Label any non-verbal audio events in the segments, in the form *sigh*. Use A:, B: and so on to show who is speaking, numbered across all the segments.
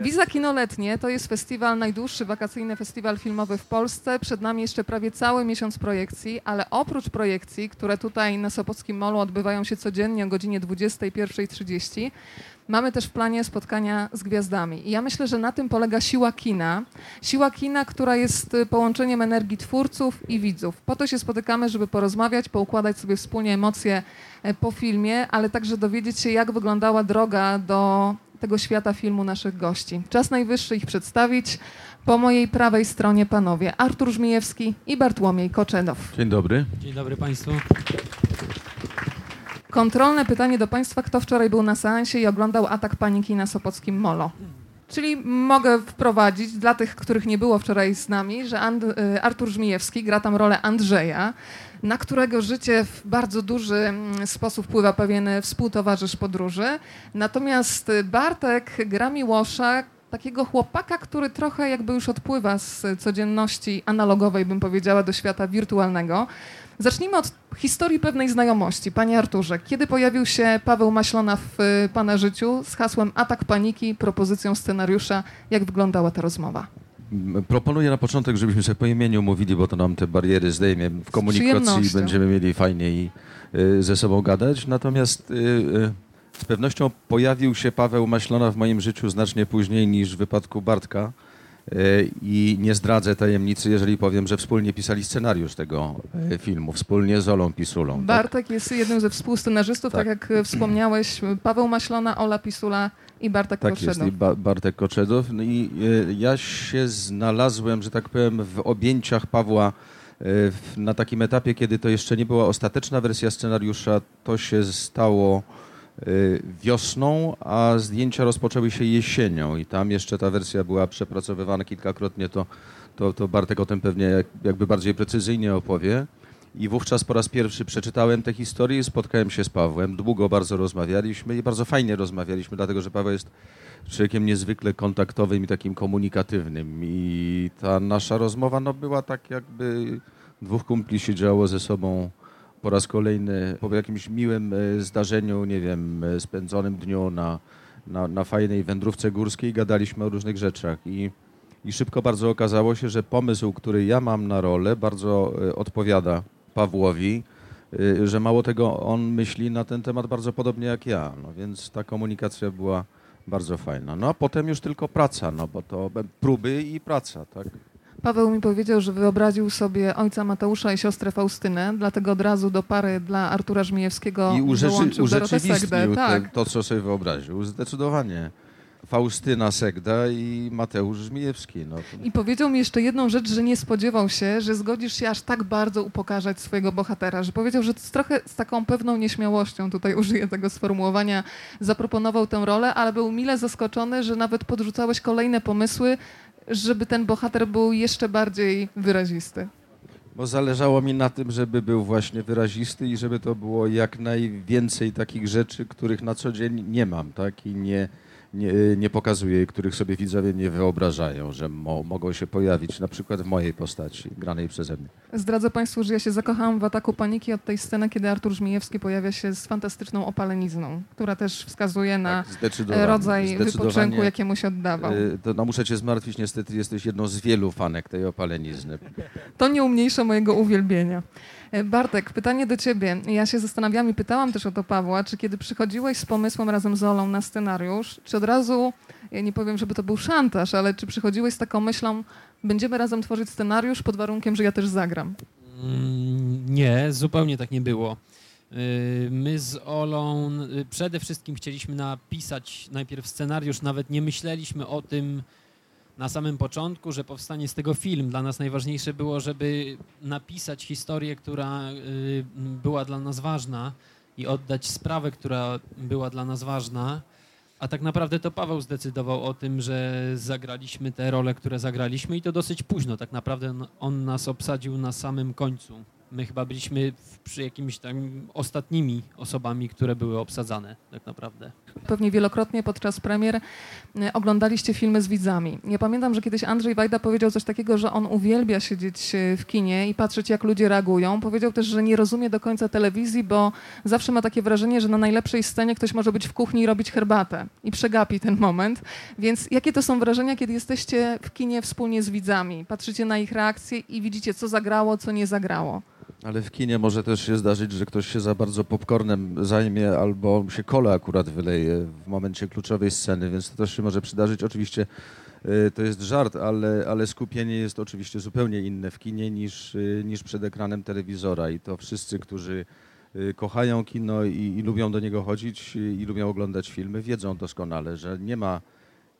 A: Wiza Kinoletnie to jest festiwal, najdłuższy wakacyjny festiwal filmowy w Polsce. Przed nami jeszcze prawie cały miesiąc projekcji, ale oprócz projekcji, które tutaj na Sopockim Molu odbywają się codziennie o godzinie 21.30, mamy też w planie spotkania z gwiazdami. I ja myślę, że na tym polega siła kina. Siła kina, która jest y, połączeniem energii twórców i widzów. Po to się spotykamy, żeby porozmawiać, poukładać sobie wspólnie emocje e, po filmie, ale także dowiedzieć się, jak wyglądała droga do tego świata filmu naszych gości. Czas najwyższy ich przedstawić. Po mojej prawej stronie panowie Artur Żmijewski i Bartłomiej Koczedow.
B: Dzień dobry.
C: Dzień dobry Państwu.
A: Kontrolne pytanie do Państwa, kto wczoraj był na seansie i oglądał atak paniki na Sopockim Molo? Czyli mogę wprowadzić dla tych, których nie było wczoraj z nami, że And y, Artur Żmijewski gra tam rolę Andrzeja, na którego życie w bardzo duży mm, sposób wpływa pewien współtowarzysz podróży. Natomiast Bartek gra Miłosza, takiego chłopaka, który trochę jakby już odpływa z codzienności analogowej, bym powiedziała, do świata wirtualnego. Zacznijmy od historii pewnej znajomości. Panie Arturze, kiedy pojawił się Paweł Maślona w y, Pana życiu z hasłem Atak Paniki, propozycją scenariusza? Jak wyglądała ta rozmowa?
B: Proponuję na początek, żebyśmy sobie po imieniu mówili, bo to nam te bariery zdejmie w komunikacji i będziemy mieli fajniej y, ze sobą gadać. Natomiast y, y, z pewnością pojawił się Paweł Maślona w moim życiu znacznie później niż w wypadku Bartka. I nie zdradzę tajemnicy, jeżeli powiem, że wspólnie pisali scenariusz tego filmu, wspólnie z Olą Pisulą. tak?
A: Bartek jest jednym ze współscenarzystów, tak,
B: Tak.
A: jak wspomniałeś, Paweł Maślona, Ola Pisula i Bartek
B: Tak jest,
A: Koszedow.
B: i ba Bartek Koczedow. No i e, ja się znalazłem, że tak powiem, w objęciach Pawła e, na takim etapie, kiedy to jeszcze nie była ostateczna wersja scenariusza. To się stało e, wiosną, a zdjęcia rozpoczęły się jesienią i tam jeszcze ta wersja była przepracowywana kilkakrotnie. To, to, to Bartek o tym pewnie jak, jakby bardziej precyzyjnie opowie. I wówczas po raz pierwszy przeczytałem tę historię spotkałem się z Pawłem. Długo bardzo rozmawialiśmy i bardzo fajnie rozmawialiśmy, dlatego że Paweł jest człowiekiem niezwykle kontaktowym i takim komunikatywnym. I ta nasza rozmowa no, była tak, jakby dwóch kumpli siedziało ze sobą po raz kolejny po jakimś miłym e, zdarzeniu, nie wiem, e, spędzonym dniu na, na, na fajnej wędrówce górskiej. Gadaliśmy o różnych rzeczach. I, I szybko bardzo okazało się, że pomysł, który ja mam na rolę, bardzo e, odpowiada Pawłowi, y, że mało tego, on myśli na ten temat bardzo podobnie jak ja, no więc ta komunikacja była bardzo fajna. No a potem już tylko praca, no bo to próby i praca, tak?
A: Paweł mi powiedział, że wyobraził sobie ojca Mateusza i siostrę Faustynę, dlatego od razu do pary dla Artura Żmijewskiego
B: I urzeczy,
A: dołączył Dorotę Segdę.
B: urzeczywistnił
A: Tak.
B: te, to, co sobie wyobraził. Zdecydowanie. Faustyna Segda i Mateusz Żmijewski. No.
A: I powiedział mi jeszcze jedną rzecz, że nie spodziewał się, że zgodzisz się aż tak bardzo upokarzać swojego bohatera, że powiedział, że trochę z taką pewną nieśmiałością, tutaj użyję tego sformułowania, zaproponował tę rolę, ale był mile zaskoczony, że nawet podrzucałeś kolejne pomysły, żeby ten bohater był jeszcze bardziej wyrazisty.
B: Bo zależało mi na tym, żeby był właśnie wyrazisty i żeby to było jak najwięcej takich rzeczy, których na co dzień nie mam, tak? I nie, nie, nie pokazuję, których sobie widzowie nie wyobrażają, że mo, mogą się pojawić na przykład w mojej postaci, granej przeze mnie.
A: Zdradzę Państwu, że ja się zakochałam w ataku paniki od tej sceny, kiedy Artur Żmijewski pojawia się z fantastyczną opalenizną, która też wskazuje na
B: Tak, zdecydowanie,
A: rodzaj
B: zdecydowanie,
A: wypoczynku, jakiemu się oddawał.
B: y, To no, muszę cię zmartwić, niestety jesteś jedną z wielu fanek tej opalenizny.
A: To nie umniejsza mojego uwielbienia. E, Bartek, pytanie do ciebie. Ja się zastanawiam i pytałam też o to Pawła, czy kiedy przychodziłeś z pomysłem razem z Olą na scenariusz, czy od razu, ja nie powiem, żeby to był szantaż, ale czy przychodziłeś z taką myślą, będziemy razem tworzyć scenariusz pod warunkiem, że ja też zagram?
C: Mm, Nie, zupełnie tak nie było. Yy, My z Olą y, przede wszystkim chcieliśmy napisać najpierw scenariusz, nawet nie myśleliśmy o tym na samym początku, że powstanie z tego film. Dla nas najważniejsze było, żeby napisać historię, która y, była dla nas ważna i oddać sprawę, która była dla nas ważna. A tak naprawdę to Paweł zdecydował o tym, że zagraliśmy te role, które zagraliśmy i to dosyć późno. Tak naprawdę on- nas obsadził na samym końcu. My chyba byliśmy przy jakimiś tam ostatnimi osobami, które były obsadzane tak naprawdę.
A: Pewnie wielokrotnie podczas premier e, oglądaliście filmy z widzami. Ja pamiętam, że kiedyś Andrzej Wajda powiedział coś takiego, że on uwielbia siedzieć e, w kinie i patrzeć, jak ludzie reagują. Powiedział też, że nie rozumie do końca telewizji, bo zawsze ma takie wrażenie, że na najlepszej scenie ktoś może być w kuchni i robić herbatę i przegapi ten moment. Więc jakie to są wrażenia, kiedy jesteście w kinie wspólnie z widzami? Patrzycie na ich reakcje i widzicie, co zagrało, co nie zagrało.
B: Ale w kinie może też się zdarzyć, że ktoś się za bardzo popcornem zajmie albo się kole akurat wyleje w momencie kluczowej sceny, więc to też się może przydarzyć. Oczywiście y, to jest żart, ale, ale skupienie jest oczywiście zupełnie inne w kinie niż, y, niż przed ekranem telewizora i to wszyscy, którzy y, kochają kino i, i lubią do niego chodzić i lubią oglądać filmy, wiedzą doskonale, że nie ma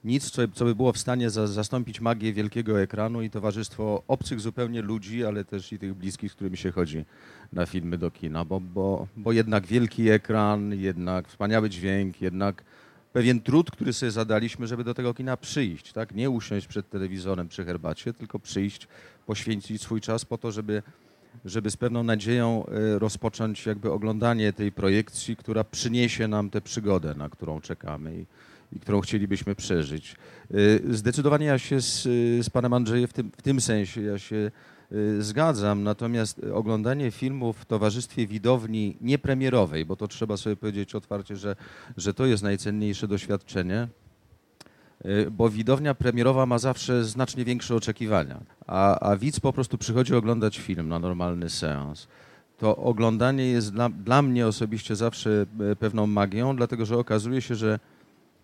B: nic, co, co by było w stanie za, zastąpić magię wielkiego ekranu i towarzystwo obcych zupełnie ludzi, ale też i tych bliskich, z którymi się chodzi na filmy do kina, bo, bo, bo jednak wielki ekran, jednak wspaniały dźwięk, jednak pewien trud, który sobie zadaliśmy, żeby do tego kina przyjść, tak? Nie usiąść przed telewizorem przy herbacie, tylko przyjść, poświęcić swój czas po to, żeby, żeby z pewną nadzieją e, rozpocząć jakby oglądanie tej projekcji, która przyniesie nam tę przygodę, na którą czekamy. I, którą chcielibyśmy przeżyć. Y, zdecydowanie ja się z, z panem Andrzejem w tym, w tym sensie ja się y, zgadzam, natomiast oglądanie filmu w towarzystwie widowni niepremierowej, bo to trzeba sobie powiedzieć otwarcie, że, że to jest najcenniejsze doświadczenie, y, bo widownia premierowa ma zawsze znacznie większe oczekiwania, a, a widz po prostu przychodzi oglądać film na normalny seans. To oglądanie jest dla, dla mnie osobiście zawsze pewną magią, dlatego że okazuje się, że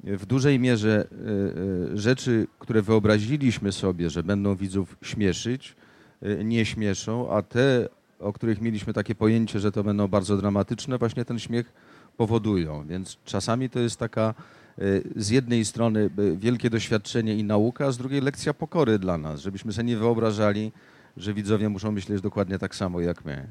B: w dużej mierze e, e, rzeczy, które wyobraziliśmy sobie, że będą widzów śmieszyć, e, nie śmieszą, a te, o których mieliśmy takie pojęcie, że to będą bardzo dramatyczne, właśnie ten śmiech powodują. Więc czasami to jest taka z jednej strony wielkie doświadczenie i nauka, a z drugiej lekcja pokory dla nas, żebyśmy sobie nie wyobrażali, że widzowie muszą myśleć dokładnie tak samo jak my.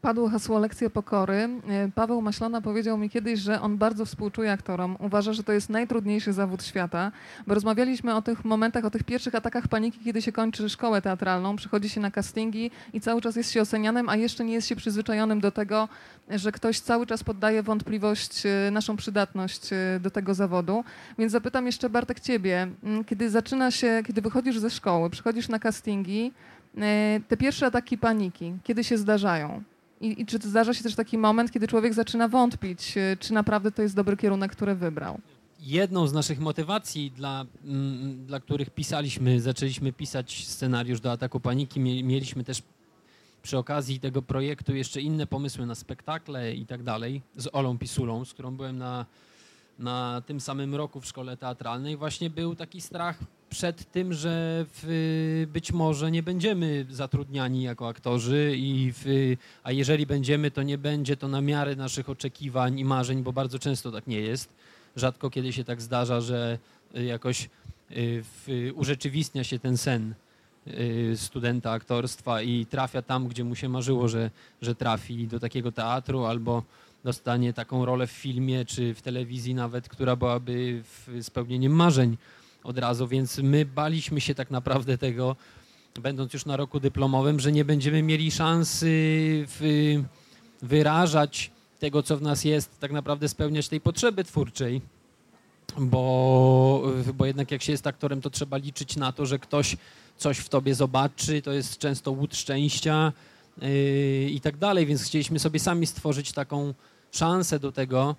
A: Padło hasło lekcje pokory. E, Paweł Maślona powiedział mi kiedyś, że on bardzo współczuje aktorom. Uważa, że to jest najtrudniejszy zawód świata, bo rozmawialiśmy o tych momentach, o tych pierwszych atakach paniki, kiedy się kończy szkołę teatralną, przychodzi się na castingi i cały czas jest się ocenianym, a jeszcze nie jest się przyzwyczajonym do tego, że ktoś cały czas poddaje wątpliwość e, naszą przydatność e, do tego zawodu. Więc zapytam jeszcze Bartek ciebie, kiedy zaczyna się, kiedy wychodzisz ze szkoły, przychodzisz na castingi, te pierwsze ataki paniki, kiedy się zdarzają? I, I, czy zdarza się też taki moment, kiedy człowiek zaczyna wątpić, y, czy naprawdę to jest dobry kierunek, który wybrał?
C: Jedną z naszych motywacji, dla, mm, dla których pisaliśmy, zaczęliśmy pisać scenariusz do Ataku Paniki, mieliśmy też przy okazji tego projektu jeszcze inne pomysły na spektakle i tak dalej, z Olą Pisulą, z którą byłem na, na tym samym roku w szkole teatralnej. Właśnie był taki strach przed tym, że w, być może nie będziemy zatrudniani jako aktorzy, i w, a jeżeli będziemy, to nie będzie to na miarę naszych oczekiwań i marzeń, bo bardzo często tak nie jest. Rzadko kiedy się tak zdarza, że jakoś y, w, urzeczywistnia się ten sen y, studenta aktorstwa i trafia tam, gdzie mu się marzyło, że, że trafi do takiego teatru albo dostanie taką rolę w filmie czy w telewizji nawet, która byłaby spełnieniem marzeń od razu, więc my baliśmy się tak naprawdę tego, będąc już na roku dyplomowym, że nie będziemy mieli szansy wyrażać tego, co w nas jest, tak naprawdę spełniać tej potrzeby twórczej. Bo, bo jednak jak się jest aktorem, to trzeba liczyć na to, że ktoś coś w tobie zobaczy, to jest często łód szczęścia i tak dalej, więc chcieliśmy sobie sami stworzyć taką szansę do tego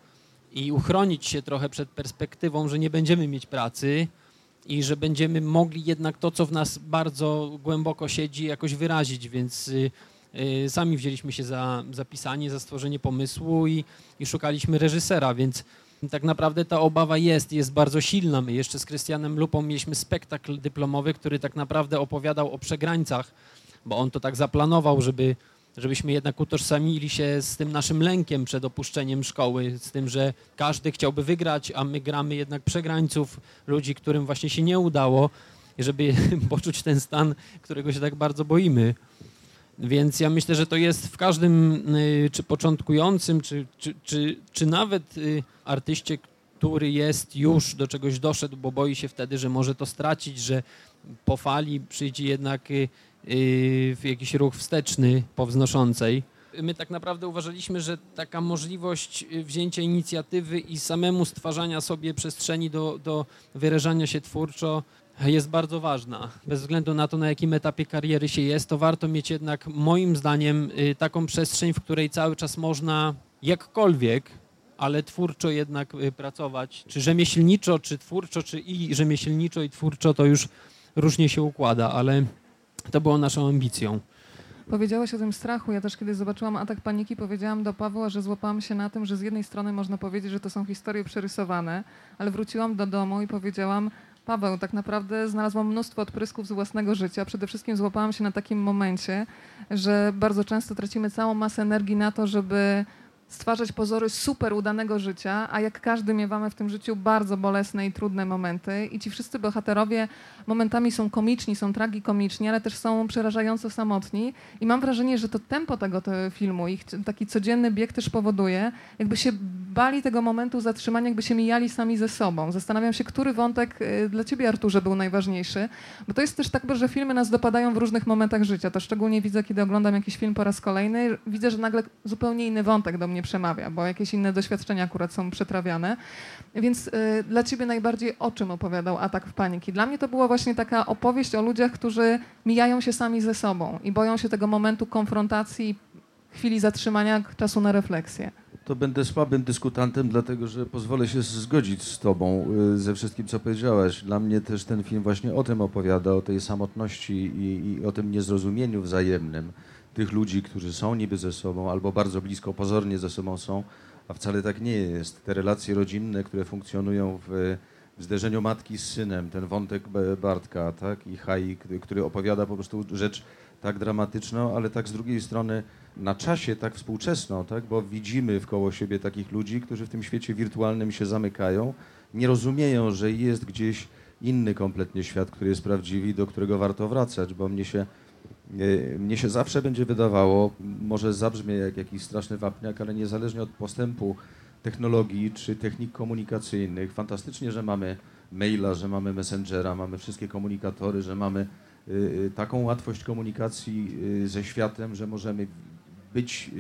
C: i uchronić się trochę przed perspektywą, że nie będziemy mieć pracy, i że będziemy mogli jednak to, co w nas bardzo głęboko siedzi, jakoś wyrazić, więc y, y, sami wzięliśmy się za, za pisanie, za stworzenie pomysłu i, i szukaliśmy reżysera, więc tak naprawdę ta obawa jest, jest bardzo silna. My jeszcze z Krystianem Lupą mieliśmy spektakl dyplomowy, który tak naprawdę opowiadał o przegrańcach, bo on to tak zaplanował, żeby żebyśmy jednak utożsamili się z tym naszym lękiem przed opuszczeniem szkoły, z tym, że każdy chciałby wygrać, a my gramy jednak przegrańców, ludzi, którym właśnie się nie udało, żeby *laughs* poczuć ten stan, którego się tak bardzo boimy. Więc ja myślę, że to jest w każdym, y, czy początkującym, czy, czy, czy, czy nawet y, artyście, który jest już do czegoś doszedł, bo boi się wtedy, że może to stracić, że po fali przyjdzie jednak y, jakiś ruch wsteczny po wznoszącej, my tak naprawdę uważaliśmy, że taka możliwość y, wzięcia inicjatywy i samemu stwarzania sobie przestrzeni do, do wyrażania się twórczo jest bardzo ważna. Bez względu na to, na jakim etapie kariery się jest, to warto mieć jednak, moim zdaniem, y, taką przestrzeń, w której cały czas można jakkolwiek, ale twórczo jednak y, pracować. Czy rzemieślniczo, czy twórczo, czy i rzemieślniczo, i twórczo, to już różnie się układa, ale to było naszą ambicją.
A: Powiedziałaś o tym strachu. Ja też kiedy zobaczyłam atak paniki, powiedziałam do Pawła, że złapałam się na tym, że z jednej strony można powiedzieć, że to są historie przerysowane, ale wróciłam do domu i powiedziałam, Paweł, tak naprawdę znalazłam mnóstwo odprysków z własnego życia. Przede wszystkim złapałam się na takim momencie, że bardzo często tracimy całą masę energii na to, żeby stwarzać pozory super udanego życia, a jak każdy miewamy w tym życiu bardzo bolesne i trudne momenty i ci wszyscy bohaterowie momentami są komiczni, są tragikomiczni, ale też są przerażająco samotni i mam wrażenie, że to tempo tego, filmu, ich taki codzienny bieg też powoduje, jakby się bali tego momentu zatrzymania, jakby się mijali sami ze sobą. Zastanawiam się, który wątek y, dla ciebie, Arturze, był najważniejszy, bo to jest też tak, że filmy nas dopadają w różnych momentach życia. To szczególnie widzę, kiedy oglądam jakiś film po raz kolejny, widzę, że nagle zupełnie inny wątek do mnie przemawia, bo jakieś inne doświadczenia akurat są przetrawiane. Więc y, dla ciebie najbardziej o czym opowiadał Atak w paniki? Dla mnie to była właśnie taka opowieść o ludziach, którzy mijają się sami ze sobą i boją się tego momentu konfrontacji, chwili zatrzymania, czasu na refleksję
B: to będę słabym dyskutantem, dlatego że pozwolę się zgodzić z Tobą y, ze wszystkim, co powiedziałaś. Dla mnie też ten film właśnie o tym opowiada, o tej samotności i, i o tym niezrozumieniu wzajemnym tych ludzi, którzy są niby ze sobą albo bardzo blisko, pozornie ze sobą są, a wcale tak nie jest. Te relacje rodzinne, które funkcjonują w, w zderzeniu matki z synem, ten wątek Bartka tak, i Hai, który opowiada po prostu rzecz tak dramatyczną, ale tak z drugiej strony na czasie tak współczesną, tak? bo widzimy wkoło siebie takich ludzi, którzy w tym świecie wirtualnym się zamykają, nie rozumieją, że jest gdzieś inny kompletnie świat, który jest prawdziwy do którego warto wracać, bo mnie się, mnie się zawsze będzie wydawało, może zabrzmie jak jakiś straszny wapniak, ale niezależnie od postępu technologii czy technik komunikacyjnych, fantastycznie, że mamy maila, że mamy messengera, mamy wszystkie komunikatory, że mamy y, y, taką łatwość komunikacji y, ze światem, że możemy być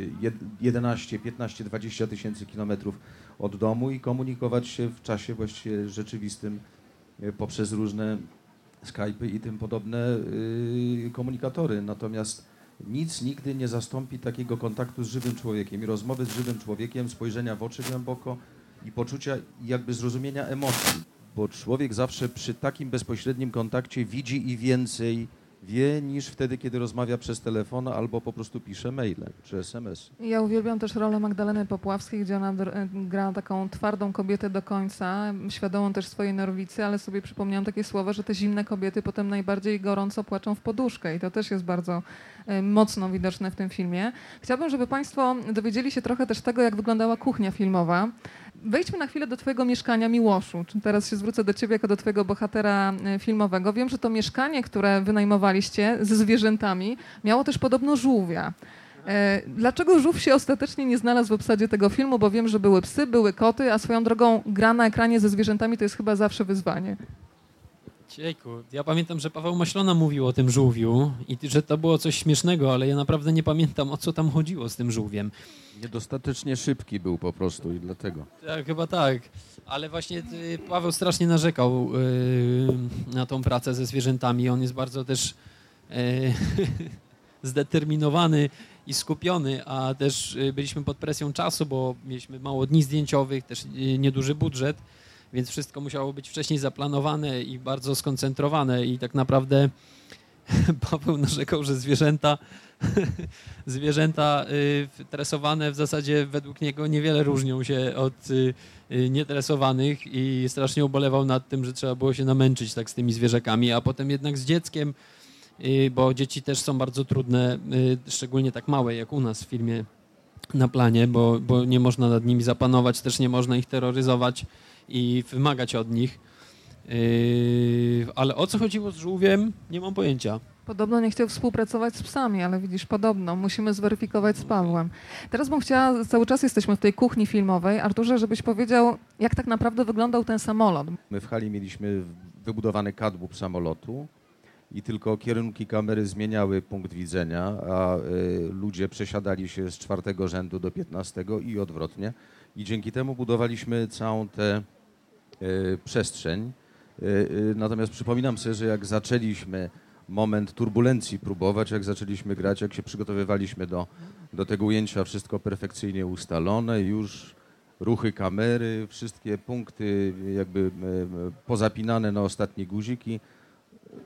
B: 11, 15, 20 tysięcy kilometrów od domu i komunikować się w czasie właściwie rzeczywistym e, poprzez różne Skype'y i tym podobne e, komunikatory. Natomiast nic nigdy nie zastąpi takiego kontaktu z żywym człowiekiem i rozmowy z żywym człowiekiem, spojrzenia w oczy głęboko i poczucia jakby zrozumienia emocji. Bo człowiek zawsze przy takim bezpośrednim kontakcie widzi i więcej wie niż wtedy, kiedy rozmawia przez telefon albo po prostu pisze maile czy SMS.
A: Ja uwielbiam też rolę Magdaleny Popławskiej, gdzie ona gra taką twardą kobietę do końca, świadomą też swojej nerwicy, ale sobie przypomniałam takie słowa, że te zimne kobiety potem najbardziej gorąco płaczą w poduszkę i to też jest bardzo mocno widoczne w tym filmie. Chciałabym, żeby Państwo dowiedzieli się trochę też tego, jak wyglądała kuchnia filmowa. Wejdźmy na chwilę do Twojego mieszkania, Miłoszu. Teraz się zwrócę do Ciebie jako do Twojego bohatera e, filmowego. Wiem, że to mieszkanie, które wynajmowaliście ze zwierzętami, miało też podobno żółwia. E, dlaczego żółw się ostatecznie nie znalazł w obsadzie tego filmu? Bo wiem, że były psy, były koty, a swoją drogą gra na ekranie ze zwierzętami to jest chyba zawsze wyzwanie.
C: Jejku, ja pamiętam, że Paweł Maślona mówił o tym żółwiu i że to było coś śmiesznego, ale ja naprawdę nie pamiętam, o co tam chodziło z tym żółwiem.
B: Niedostatecznie szybki był po prostu i dlatego.
C: Tak, chyba tak. Ale właśnie y, Paweł strasznie narzekał yy, na tą pracę ze zwierzętami. On jest bardzo też yy, *laughs* zdeterminowany i skupiony, a też y, byliśmy pod presją czasu, bo mieliśmy mało dni zdjęciowych, też y, nieduży budżet więc wszystko musiało być wcześniej zaplanowane i bardzo skoncentrowane i tak naprawdę *laughs* Paweł narzekał, że zwierzęta, *laughs* zwierzęta y, tresowane w zasadzie według niego niewiele różnią się od y, y, nietresowanych i strasznie ubolewał nad tym, że trzeba było się namęczyć tak z tymi zwierzakami, a potem jednak z dzieckiem, bo dzieci też są bardzo trudne, szczególnie tak małe jak u nas w filmie na planie, bo, bo nie można nad nimi zapanować, też nie można ich terroryzować i wymagać od nich. Yy, ale o co chodziło z żółwiem, nie mam pojęcia.
A: Podobno nie chciał współpracować z psami, ale widzisz, podobno. Musimy zweryfikować z Pawłem. Teraz bym chciała, cały czas jesteśmy w tej kuchni filmowej. Arturze, żebyś powiedział, jak tak naprawdę wyglądał ten samolot.
B: My w hali mieliśmy wybudowany kadłub samolotu i tylko kierunki kamery zmieniały punkt widzenia, a y, ludzie przesiadali się z czwartego rzędu do piętnastego i odwrotnie. I dzięki temu budowaliśmy całą tę y, przestrzeń. Y, y, natomiast przypominam sobie, że jak zaczęliśmy moment turbulencji próbować, jak zaczęliśmy grać, jak się przygotowywaliśmy do, do tego ujęcia, wszystko perfekcyjnie ustalone, już ruchy kamery, wszystkie punkty jakby e, pozapinane na ostatnie guziki.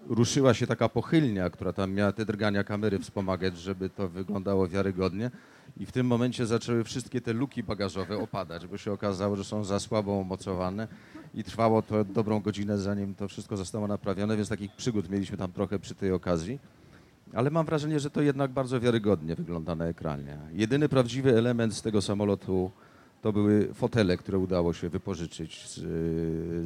B: Ruszyła się taka pochylnia, która tam miała te drgania kamery wspomagać, żeby to wyglądało wiarygodnie. I w tym momencie zaczęły wszystkie te luki bagażowe opadać, bo się okazało, że są za słabo umocowane i trwało to dobrą godzinę, zanim to wszystko zostało naprawione, więc takich przygód mieliśmy tam trochę przy tej okazji. Ale mam wrażenie, że to jednak bardzo wiarygodnie wygląda na ekranie. Jedyny prawdziwy element z tego samolotu to były fotele, które udało się wypożyczyć z,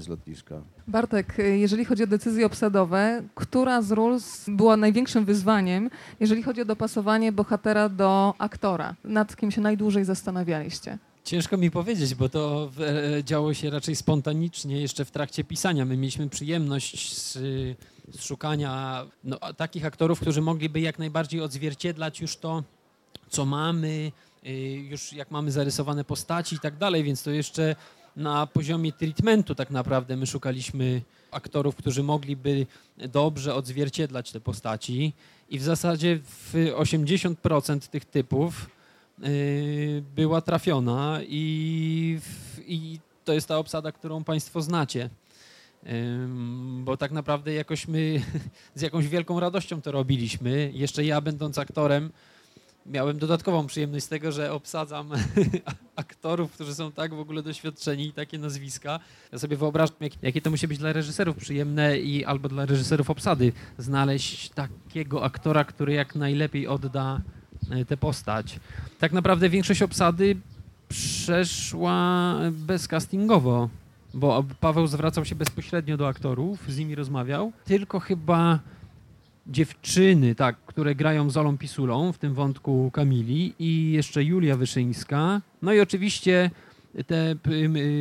B: z, lotniska.
A: Bartek, jeżeli chodzi o decyzje obsadowe, która z ról była największym wyzwaniem, jeżeli chodzi o dopasowanie bohatera do aktora? Nad kim się najdłużej zastanawialiście?
C: Ciężko mi powiedzieć, bo to e, działo się raczej spontanicznie jeszcze w trakcie pisania. My mieliśmy przyjemność z, z szukania no, takich aktorów, którzy mogliby jak najbardziej odzwierciedlać już to, co mamy, już jak mamy zarysowane postaci i tak dalej, więc to jeszcze na poziomie treatmentu tak naprawdę my szukaliśmy aktorów, którzy mogliby dobrze odzwierciedlać te postaci i w zasadzie w 80% tych typów Y, była trafiona i, i to jest ta obsada, którą Państwo znacie. Bo tak naprawdę jakoś my *laughs* z jakąś wielką radością to robiliśmy. Jeszcze ja, będąc aktorem, miałem dodatkową przyjemność z tego, że obsadzam *laughs* aktorów, którzy są tak w ogóle doświadczeni i takie nazwiska. Ja sobie wyobrażam, jak, jakie to musi być dla reżyserów przyjemne i albo dla reżyserów obsady znaleźć takiego aktora, który jak najlepiej odda E, tę postać. Tak naprawdę większość obsady przeszła bezcastingowo, bo Paweł zwracał się bezpośrednio do aktorów, z nimi rozmawiał. Tylko chyba dziewczyny, tak, które grają z Olą Pisulą w tym wątku Kamili i jeszcze Julia Wyszyńska. No i oczywiście te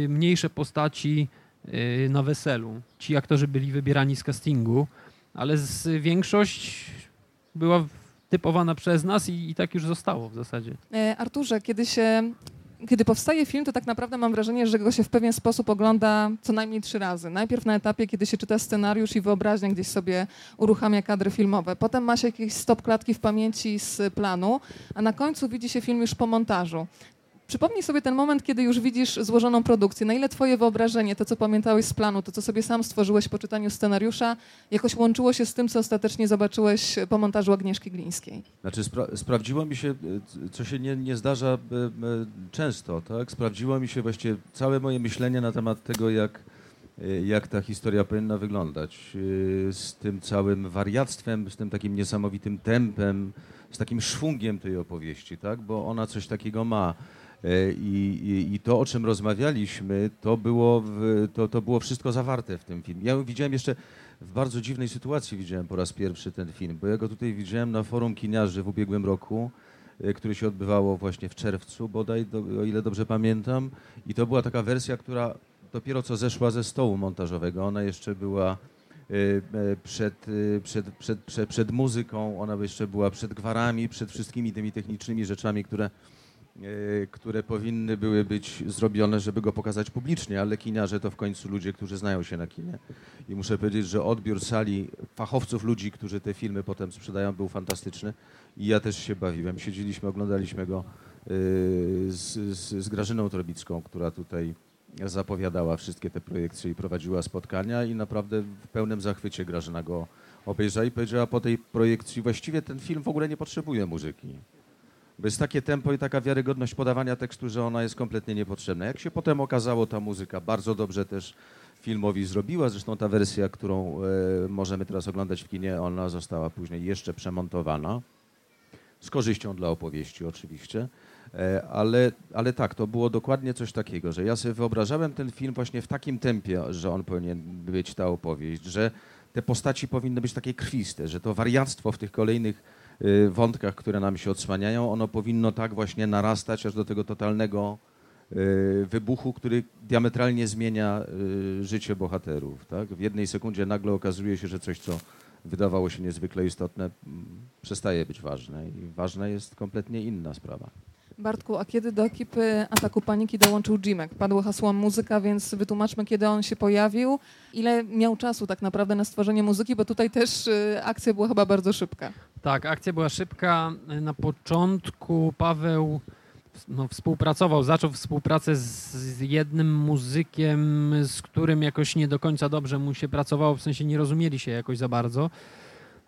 C: mniejsze postaci e, na weselu. Ci aktorzy byli wybierani z castingu, ale z większość była typowana przez nas i, i tak już zostało w zasadzie.
A: E, Arturze, kiedy się kiedy powstaje film, to tak naprawdę mam wrażenie, że go się w pewien sposób ogląda co najmniej trzy razy. Najpierw na etapie, kiedy się czyta scenariusz i wyobraźnia gdzieś sobie uruchamia kadry filmowe. Potem ma się jakieś stop klatki w pamięci z planu, a na końcu widzi się film już po montażu. Przypomnij sobie ten moment, kiedy już widzisz złożoną produkcję. Na ile twoje wyobrażenie, to co pamiętałeś z planu, to co sobie sam stworzyłeś po czytaniu scenariusza, jakoś łączyło się z tym, co ostatecznie zobaczyłeś po montażu Agnieszki Glińskiej?
B: Znaczy spra sprawdziło mi się, co się nie, nie zdarza e, e, często, tak? Sprawdziło mi się właściwie całe moje myślenie na temat tego, jak, e, jak ta historia powinna wyglądać. Z tym całym wariactwem, z tym takim niesamowitym tempem, z takim szwungiem tej opowieści, tak? Bo ona coś takiego ma. E, I, i, I, to, o czym rozmawialiśmy, to było, w, to, to było wszystko zawarte w tym filmie. Ja widziałem jeszcze w bardzo dziwnej sytuacji widziałem po raz pierwszy ten film, bo ja go tutaj widziałem na forum kiniarzy w ubiegłym roku, e, które się odbywało właśnie w czerwcu bodaj, do, o ile dobrze pamiętam. I to była taka wersja, która dopiero co zeszła ze stołu montażowego. Ona jeszcze była e, przed, przed, przed, przed, przed muzyką, ona jeszcze była przed gwarami, przed wszystkimi tymi technicznymi rzeczami, które E, które powinny były być zrobione, żeby go pokazać publicznie, ale kiniarze to w końcu ludzie, którzy znają się na kinie. I muszę powiedzieć, że odbiór sali fachowców, ludzi, którzy te filmy potem sprzedają, był fantastyczny i ja też się bawiłem. Siedzieliśmy, oglądaliśmy go e, z, z, z Grażyną Trobicką, która tutaj zapowiadała wszystkie te projekcje i prowadziła spotkania i naprawdę w pełnym zachwycie Grażyna go obejrzała i powiedziała po tej projekcji, właściwie ten film w ogóle nie potrzebuje muzyki. Bo jest takie tempo i taka wiarygodność podawania tekstu, że ona jest kompletnie niepotrzebna. Jak się potem okazało, ta muzyka bardzo dobrze też filmowi zrobiła. Zresztą ta wersja, którą e, możemy teraz oglądać w kinie, ona została później jeszcze przemontowana. Z korzyścią dla opowieści oczywiście. E, ale, ale tak, to było dokładnie coś takiego, że ja sobie wyobrażałem ten film właśnie w takim tempie, że on powinien być ta opowieść, że te postaci powinny być takie krwiste, że to wariactwo w tych kolejnych wątkach, które nam się odsłaniają, ono powinno tak właśnie narastać aż do tego totalnego y, wybuchu, który diametralnie zmienia y, życie bohaterów. Tak? W jednej sekundzie nagle okazuje się, że coś, co wydawało się niezwykle istotne, przestaje być ważne i ważna jest kompletnie inna sprawa.
A: Bartku, a kiedy do ekipy Ataku Paniki dołączył Jimek? Padło hasło muzyka, więc wytłumaczmy, kiedy on się pojawił. Ile miał czasu tak naprawdę na stworzenie muzyki, bo tutaj też y, akcja była chyba bardzo szybka.
C: Tak, akcja była szybka. Na początku Paweł no, współpracował, zaczął współpracę z, z, jednym muzykiem, z którym jakoś nie do końca dobrze mu się pracowało, w sensie nie rozumieli się jakoś za bardzo.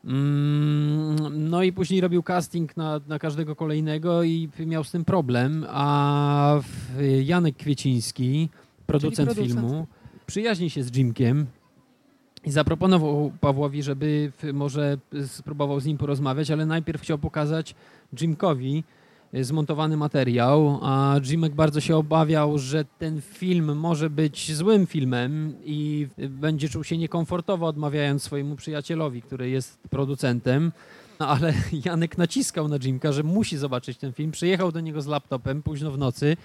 C: Mm, no i później robił casting na, na każdego kolejnego i miał z tym problem, a Janek Kwieciński, producent, producent. filmu, przyjaźni się z Jimkiem i zaproponował Pawłowi, żeby może spróbował z nim porozmawiać, ale najpierw chciał pokazać Jimkowi, zmontowany materiał, a Jimek bardzo się obawiał, że ten film może być złym filmem i będzie czuł się niekomfortowo odmawiając swojemu przyjacielowi, który jest producentem. No, ale *laughs* Janek naciskał na Jimka, że musi zobaczyć ten film. Przyjechał do niego z laptopem późno w nocy.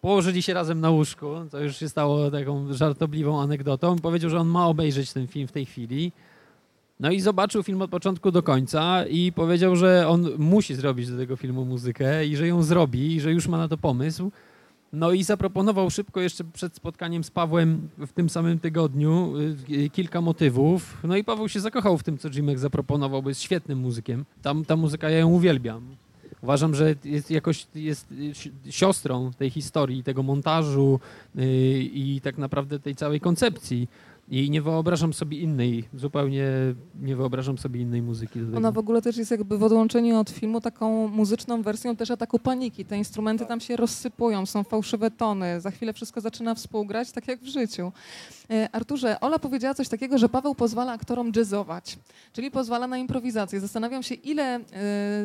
C: Położyli się razem na łóżku, to już się stało taką żartobliwą anegdotą. Powiedział, że on ma obejrzeć ten film w tej chwili. No i zobaczył film od początku do końca i powiedział, że on musi zrobić do tego filmu muzykę i że ją zrobi i że już ma na to pomysł. No i zaproponował szybko jeszcze przed spotkaniem z Pawłem w tym samym tygodniu y, kilka motywów. No i Paweł się zakochał w tym, co Jimek zaproponował, bo jest świetnym muzykiem. Tam ta muzyka, ja ją uwielbiam. Uważam, że jest jakoś jest siostrą tej historii, tego montażu i tak naprawdę tej całej koncepcji. I nie wyobrażam sobie innej, zupełnie nie wyobrażam sobie innej muzyki.
A: Ona w ogóle też jest jakby w odłączeniu od filmu taką muzyczną wersją też ataku paniki. Te instrumenty tam się rozsypują, są fałszywe tony, za chwilę wszystko zaczyna współgrać, tak jak w życiu. E, Arturze, Ola powiedziała coś takiego, że Paweł pozwala aktorom jazzować, czyli pozwala na improwizację. Zastanawiam się, ile e,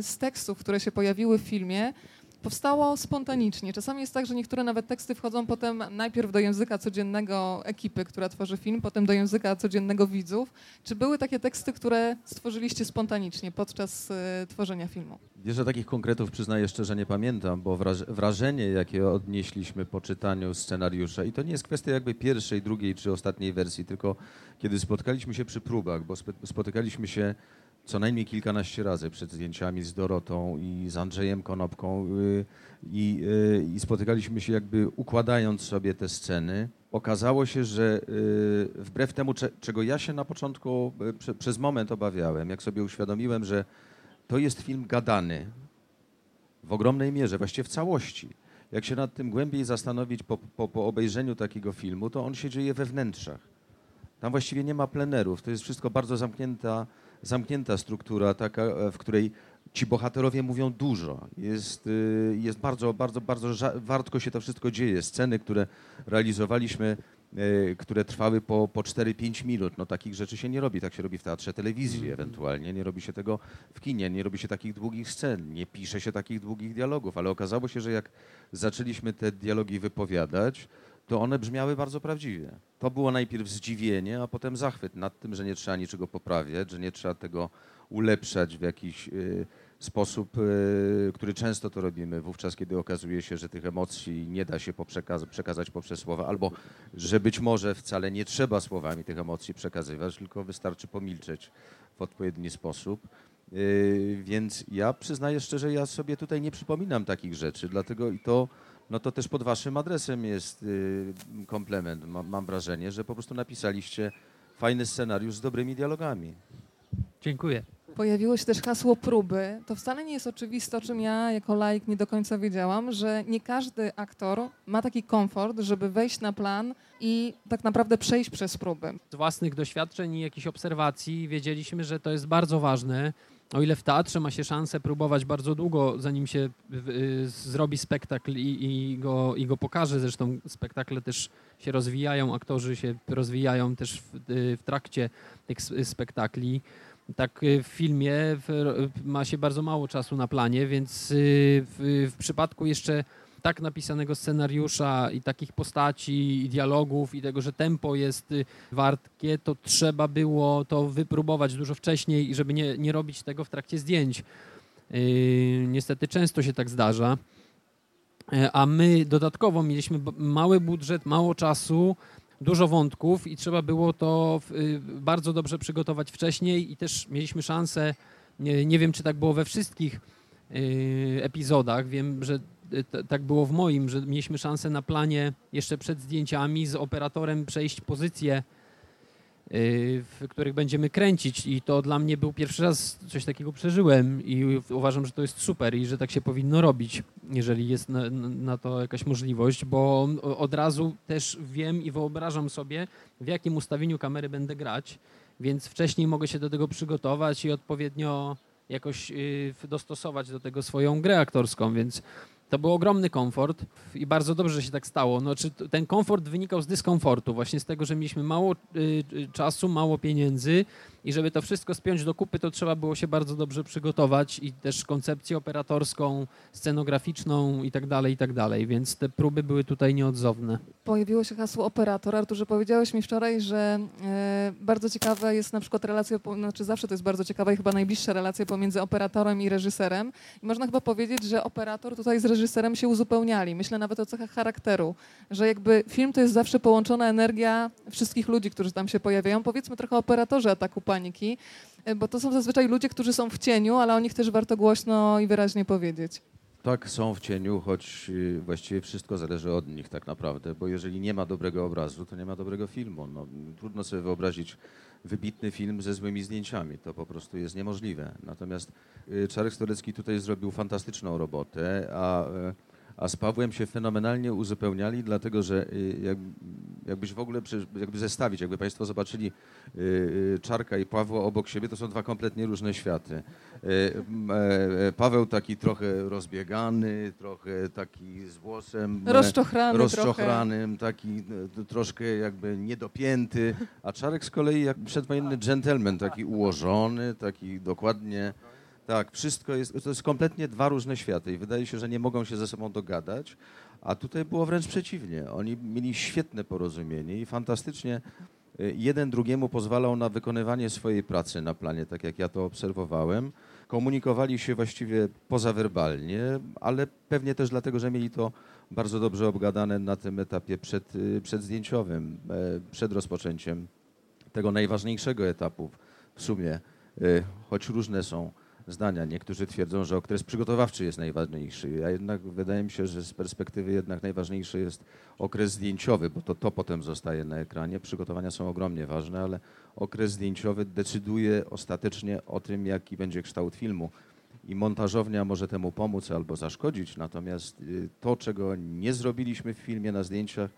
A: z tekstów, które się pojawiły w filmie, powstało spontanicznie. Czasami jest tak, że niektóre nawet teksty wchodzą potem najpierw do języka codziennego ekipy, która tworzy film, potem do języka codziennego widzów. Czy były takie teksty, które stworzyliście spontanicznie podczas y, tworzenia filmu?
B: Wiesz, że takich konkretów przyznaję szczerze nie pamiętam, bo wrażenie, jakie odnieśliśmy po czytaniu scenariusza, i to nie jest kwestia jakby pierwszej, drugiej czy ostatniej wersji, tylko kiedy spotkaliśmy się przy próbach, bo spotykaliśmy się co najmniej kilkanaście razy przed zdjęciami z Dorotą i z Andrzejem Konopką y, i, y, i spotykaliśmy się jakby układając sobie te sceny. Okazało się, że y, wbrew temu, czego ja się na początku przez moment obawiałem, jak sobie uświadomiłem, że to jest film gadany w ogromnej mierze, właściwie w całości. Jak się nad tym głębiej zastanowić po, po, po obejrzeniu takiego filmu, to on się dzieje we wnętrzach. Tam właściwie nie ma plenerów, to jest wszystko bardzo zamknięta zamknięta struktura, taka, e, w której ci bohaterowie mówią dużo. Jest, y, jest bardzo, bardzo, bardzo wartko się to wszystko dzieje. Sceny, które realizowaliśmy, e, które trwały po, po 4-5 minut. No takich rzeczy się nie robi. Tak się robi w teatrze telewizji mm. ewentualnie. Nie robi się tego w kinie, nie robi się takich długich scen, nie pisze się takich długich dialogów. Ale okazało się, że jak zaczęliśmy te dialogi wypowiadać, to one brzmiały bardzo prawdziwie. To było najpierw zdziwienie, a potem zachwyt nad tym, że nie trzeba niczego poprawiać, że nie trzeba tego ulepszać w jakiś y, sposób, y, który często to robimy, wówczas kiedy okazuje się, że tych emocji nie da się przekazać poprzez słowa, albo że być może wcale nie trzeba słowami tych emocji przekazywać, tylko wystarczy pomilczeć w odpowiedni sposób. Y, więc ja przyznaję szczerze, ja sobie tutaj nie przypominam takich rzeczy, dlatego i to no to też pod waszym adresem jest y, komplement. Mam, mam wrażenie, że po prostu napisaliście fajny scenariusz z dobrymi dialogami.
C: Dziękuję.
A: Pojawiło się też hasło próby. To wcale nie jest oczywiste, o czym ja jako laik nie do końca wiedziałam, że nie każdy aktor ma taki komfort, żeby wejść na plan i tak naprawdę przejść przez próby.
C: Z własnych doświadczeń i jakichś obserwacji wiedzieliśmy, że to jest bardzo ważne o ile w teatrze ma się szansę próbować bardzo długo, zanim się y, zrobi spektakl i, i, go, i go pokaże, zresztą spektakle też się rozwijają, aktorzy się rozwijają też w, y, w trakcie tych spektakli. Tak y, w filmie ma się bardzo mało czasu na planie, więc w, w przypadku jeszcze tak napisanego scenariusza i takich postaci i dialogów i tego, że tempo jest y, wartkie, to trzeba było to wypróbować dużo wcześniej i żeby nie, nie robić tego w trakcie zdjęć. Yy, niestety często się tak zdarza. Yy, a my dodatkowo mieliśmy mały budżet, mało czasu, dużo wątków i trzeba było to bardzo dobrze przygotować wcześniej i też mieliśmy szansę, nie, nie wiem czy tak było we wszystkich epizodach, wiem, że tak było w moim, że mieliśmy szansę na planie jeszcze przed zdjęciami z operatorem przejść pozycję Y, w których będziemy kręcić. I to dla mnie był pierwszy raz coś takiego przeżyłem i uważam, że to jest super i że tak się powinno robić, jeżeli jest na, na to jakaś możliwość, bo od razu też wiem i wyobrażam sobie, w jakim ustawieniu kamery będę grać, więc wcześniej mogę się do tego przygotować i odpowiednio jakoś y, dostosować do tego swoją grę aktorską, więc to był ogromny komfort i bardzo dobrze, że się tak stało. No, czy ten komfort wynikał z dyskomfortu, właśnie z tego, że mieliśmy mało y, y, czasu, mało pieniędzy i żeby to wszystko spiąć do kupy, to trzeba było się bardzo dobrze przygotować i też koncepcję operatorską, scenograficzną i tak dalej, i tak dalej, więc te próby były tutaj nieodzowne.
A: Pojawiło się hasło operator. Arturze, powiedziałeś mi wczoraj, że e, bardzo ciekawa jest na przykład relacja, znaczy zawsze to jest bardzo ciekawa i chyba najbliższa relacja pomiędzy operatorem i reżyserem. I można chyba powiedzieć, że operator tutaj z reżyserem się uzupełniali. Myślę nawet o cechach charakteru, że jakby film to jest zawsze połączona energia wszystkich ludzi, którzy tam się pojawiają. Powiedzmy trochę o operatorze Ataku paniki, e, bo to są zazwyczaj ludzie, którzy są w cieniu, ale o nich też warto głośno i wyraźnie powiedzieć.
B: Tak, są w cieniu, choć y, właściwie wszystko zależy od nich tak naprawdę, bo jeżeli nie ma dobrego obrazu, to nie ma dobrego filmu. No, trudno sobie wyobrazić wybitny film ze złymi zdjęciami. To po prostu jest niemożliwe. Natomiast y, Czarek Stolecki tutaj zrobił fantastyczną robotę, a y, a z Pawłem się fenomenalnie uzupełniali, dlatego że y, jak, jakbyś w ogóle jakby zestawić, jakby Państwo zobaczyli y, y, Czarka i Pawła obok siebie, to są dwa kompletnie różne światy. E, Paweł taki trochę rozbiegany, trochę taki z włosem
A: rozczochrany
B: rozczochranym, taki troszkę jakby niedopięty, a Czarek z kolei jak przedwojenny dżentelmen, taki ułożony, taki dokładnie tak, wszystko jest, to jest kompletnie dwa różne światy i wydaje się, że nie mogą się ze sobą dogadać, a tutaj było wręcz przeciwnie. Oni mieli świetne porozumienie i fantastycznie y, jeden drugiemu pozwalał na wykonywanie swojej pracy na planie, tak jak ja to obserwowałem. Komunikowali się właściwie pozawerbalnie, ale pewnie też dlatego, że mieli to bardzo dobrze obgadane na tym etapie przed, y, przedzdjęciowym, e, przed rozpoczęciem tego najważniejszego etapu w sumie, y, choć różne są zdania. Niektórzy twierdzą, że okres przygotowawczy jest najważniejszy, a jednak wydaje mi się, że z perspektywy jednak najważniejszy jest okres zdjęciowy, bo to, to potem zostaje na ekranie. Przygotowania są ogromnie ważne, ale okres zdjęciowy decyduje ostatecznie o tym, jaki będzie kształt filmu. I montażownia może temu pomóc albo zaszkodzić, natomiast y, to, czego nie zrobiliśmy w filmie na zdjęciach,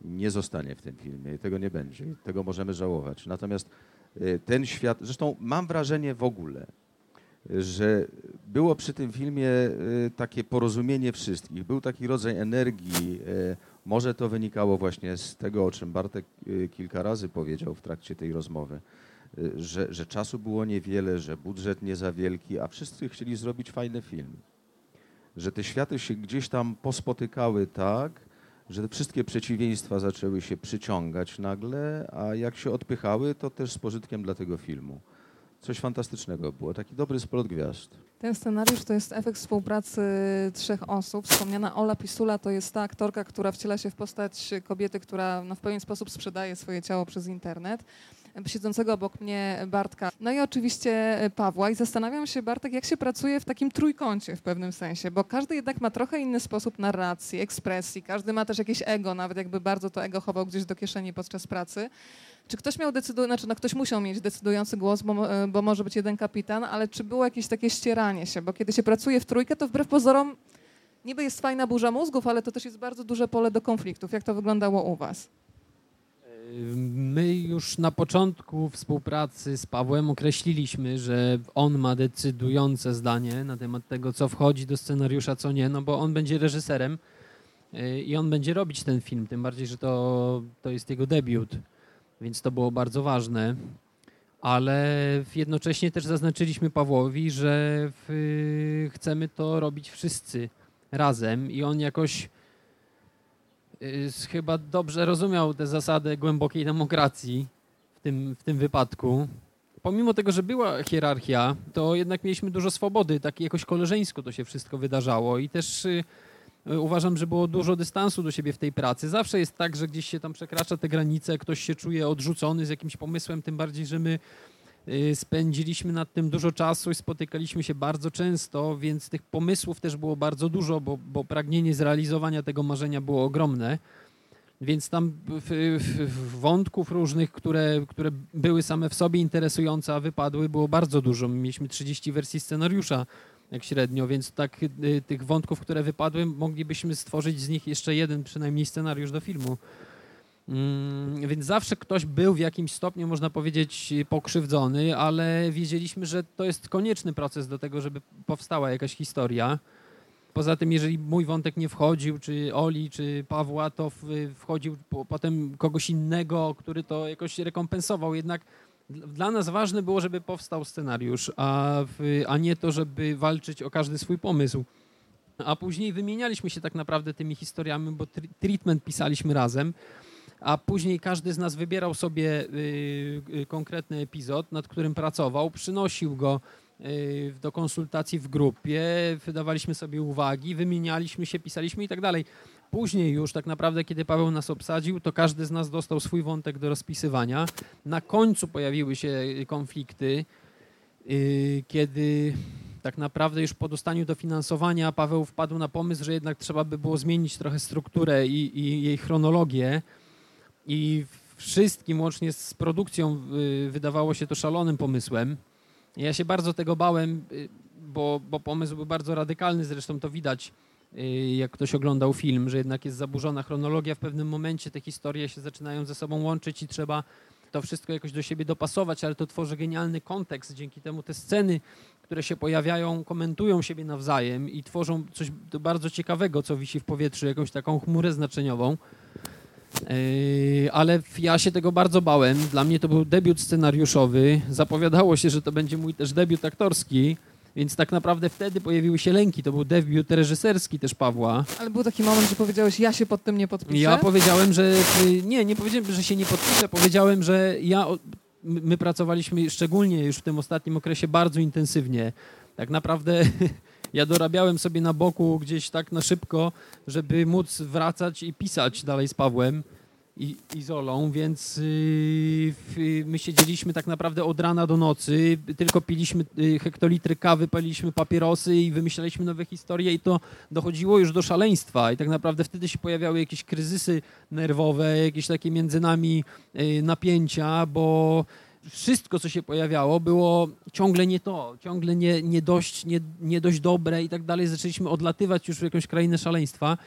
B: nie zostanie w tym filmie i tego nie będzie. I tego możemy żałować. Natomiast y, ten świat, zresztą mam wrażenie w ogóle, że było przy tym filmie e, takie porozumienie wszystkich. Był taki rodzaj energii. E, może to wynikało właśnie z tego, o czym Bartek e, kilka razy powiedział w trakcie tej rozmowy, że, że czasu było niewiele, że budżet nie za wielki, a wszyscy chcieli zrobić fajny film. Że te światy się gdzieś tam pospotykały tak, że wszystkie przeciwieństwa zaczęły się przyciągać nagle, a jak się odpychały, to też z pożytkiem dla tego filmu coś fantastycznego było. Taki dobry splot gwiazd.
A: Ten scenariusz to jest efekt współpracy trzech osób. Wspomniana Ola Pisula to jest ta aktorka, która wciela się w postać kobiety, która no, w pewien sposób sprzedaje swoje ciało przez internet siedzącego obok mnie Bartka. No i oczywiście Pawła. I zastanawiam się, Bartek, jak się pracuje w takim trójkącie w pewnym sensie, bo każdy jednak ma trochę inny sposób narracji, ekspresji, każdy ma też jakieś ego, nawet jakby bardzo to ego chował gdzieś do kieszeni podczas pracy. Czy ktoś miał decydujący, znaczy no ktoś musiał mieć decydujący głos, bo, e, bo może być jeden kapitan, ale czy było jakieś takie ścieranie się? Bo kiedy się pracuje w trójkę, to wbrew pozorom niby jest fajna burza mózgów, ale to też jest bardzo duże pole do konfliktów. Jak to wyglądało u was?
C: My już na początku współpracy z Pawłem określiliśmy, że on ma decydujące zdanie na temat tego, co wchodzi do scenariusza, co nie, no bo on będzie reżyserem e, i on będzie robić ten film, tym bardziej, że to, to jest jego debiut więc to było bardzo ważne. Ale jednocześnie też zaznaczyliśmy Pawłowi, że w, chcemy to robić wszyscy razem i on jakoś y, chyba dobrze rozumiał tę zasadę głębokiej demokracji w tym, w tym wypadku. Pomimo tego, że była hierarchia, to jednak mieliśmy dużo swobody, tak jakoś koleżeńsko to się wszystko wydarzało i też y, y, uważam, że było dużo dystansu do siebie w tej pracy. Zawsze jest tak, że gdzieś się tam przekracza te granice, ktoś się czuje odrzucony z jakimś pomysłem, tym bardziej, że my spędziliśmy nad tym dużo czasu i spotykaliśmy się bardzo często, więc tych pomysłów też było bardzo dużo, bo, bo pragnienie zrealizowania tego marzenia było ogromne. Więc tam wątków różnych, które, które były same w sobie interesujące, a wypadły, było bardzo dużo. Mieliśmy 30 wersji scenariusza jak średnio, więc tak y, tych wątków, które wypadły, moglibyśmy stworzyć z nich jeszcze jeden przynajmniej scenariusz do filmu. Mm, więc zawsze ktoś był w jakimś stopniu, można powiedzieć, pokrzywdzony, ale wiedzieliśmy, że to jest konieczny proces do tego, żeby powstała jakaś historia. Poza tym, jeżeli mój wątek nie wchodził, czy Oli, czy Pawła, to wchodził potem kogoś innego, który to jakoś rekompensował. Jednak dla nas ważne było, żeby powstał scenariusz, a, a nie to, żeby walczyć o każdy swój pomysł. A później wymienialiśmy się tak naprawdę tymi historiami, bo treatment pisaliśmy razem, a później każdy z nas wybierał sobie y, y, konkretny epizod, nad którym pracował, przynosił go y, do konsultacji w grupie, wydawaliśmy sobie uwagi, wymienialiśmy się, pisaliśmy i tak dalej. Później już tak naprawdę, kiedy Paweł nas obsadził, to każdy z nas dostał swój wątek do rozpisywania. Na końcu pojawiły się konflikty, kiedy tak naprawdę już po dostaniu dofinansowania Paweł wpadł na pomysł, że jednak trzeba by było zmienić trochę strukturę i, i jej chronologię. I wszystkim, łącznie z produkcją, yy, wydawało się to szalonym pomysłem. Ja się bardzo tego bałem, yy, bo, bo pomysł był bardzo radykalny, zresztą to widać Y, jak ktoś oglądał film, że jednak jest zaburzona chronologia, w pewnym momencie te historie się zaczynają ze sobą łączyć i trzeba to wszystko jakoś do siebie dopasować, ale to tworzy genialny kontekst. Dzięki temu te sceny, które się pojawiają, komentują siebie nawzajem i tworzą coś bardzo ciekawego, co wisi w powietrzu, jakąś taką chmurę znaczeniową. Y, ale ja się tego bardzo bałem. Dla mnie to był debiut scenariuszowy. Zapowiadało się, że to będzie mój też debiut aktorski. Więc tak naprawdę wtedy pojawiły się lęki. To był debiut reżyserski też Pawła.
A: Ale był taki moment, że powiedziałeś, ja się pod tym nie podpiszę?
C: Ja powiedziałem, że nie, nie powiedziałem, że się nie podpiszę. Powiedziałem, że ja, my pracowaliśmy szczególnie już w tym ostatnim okresie bardzo intensywnie. Tak naprawdę *laughs* ja dorabiałem sobie na boku gdzieś tak na szybko, żeby móc wracać i pisać dalej z Pawłem i Izolą, więc yy, my siedzieliśmy tak naprawdę od rana do nocy, tylko piliśmy yy, hektolitry kawy, paliliśmy papierosy i wymyślaliśmy nowe historie i to dochodziło już do szaleństwa. I tak naprawdę wtedy się pojawiały jakieś kryzysy nerwowe, jakieś takie między nami yy, napięcia, bo wszystko, co się pojawiało, było ciągle nie to, ciągle nie, nie, dość, nie, nie dość dobre i tak dalej. Zaczęliśmy odlatywać już w jakąś krainę szaleństwa.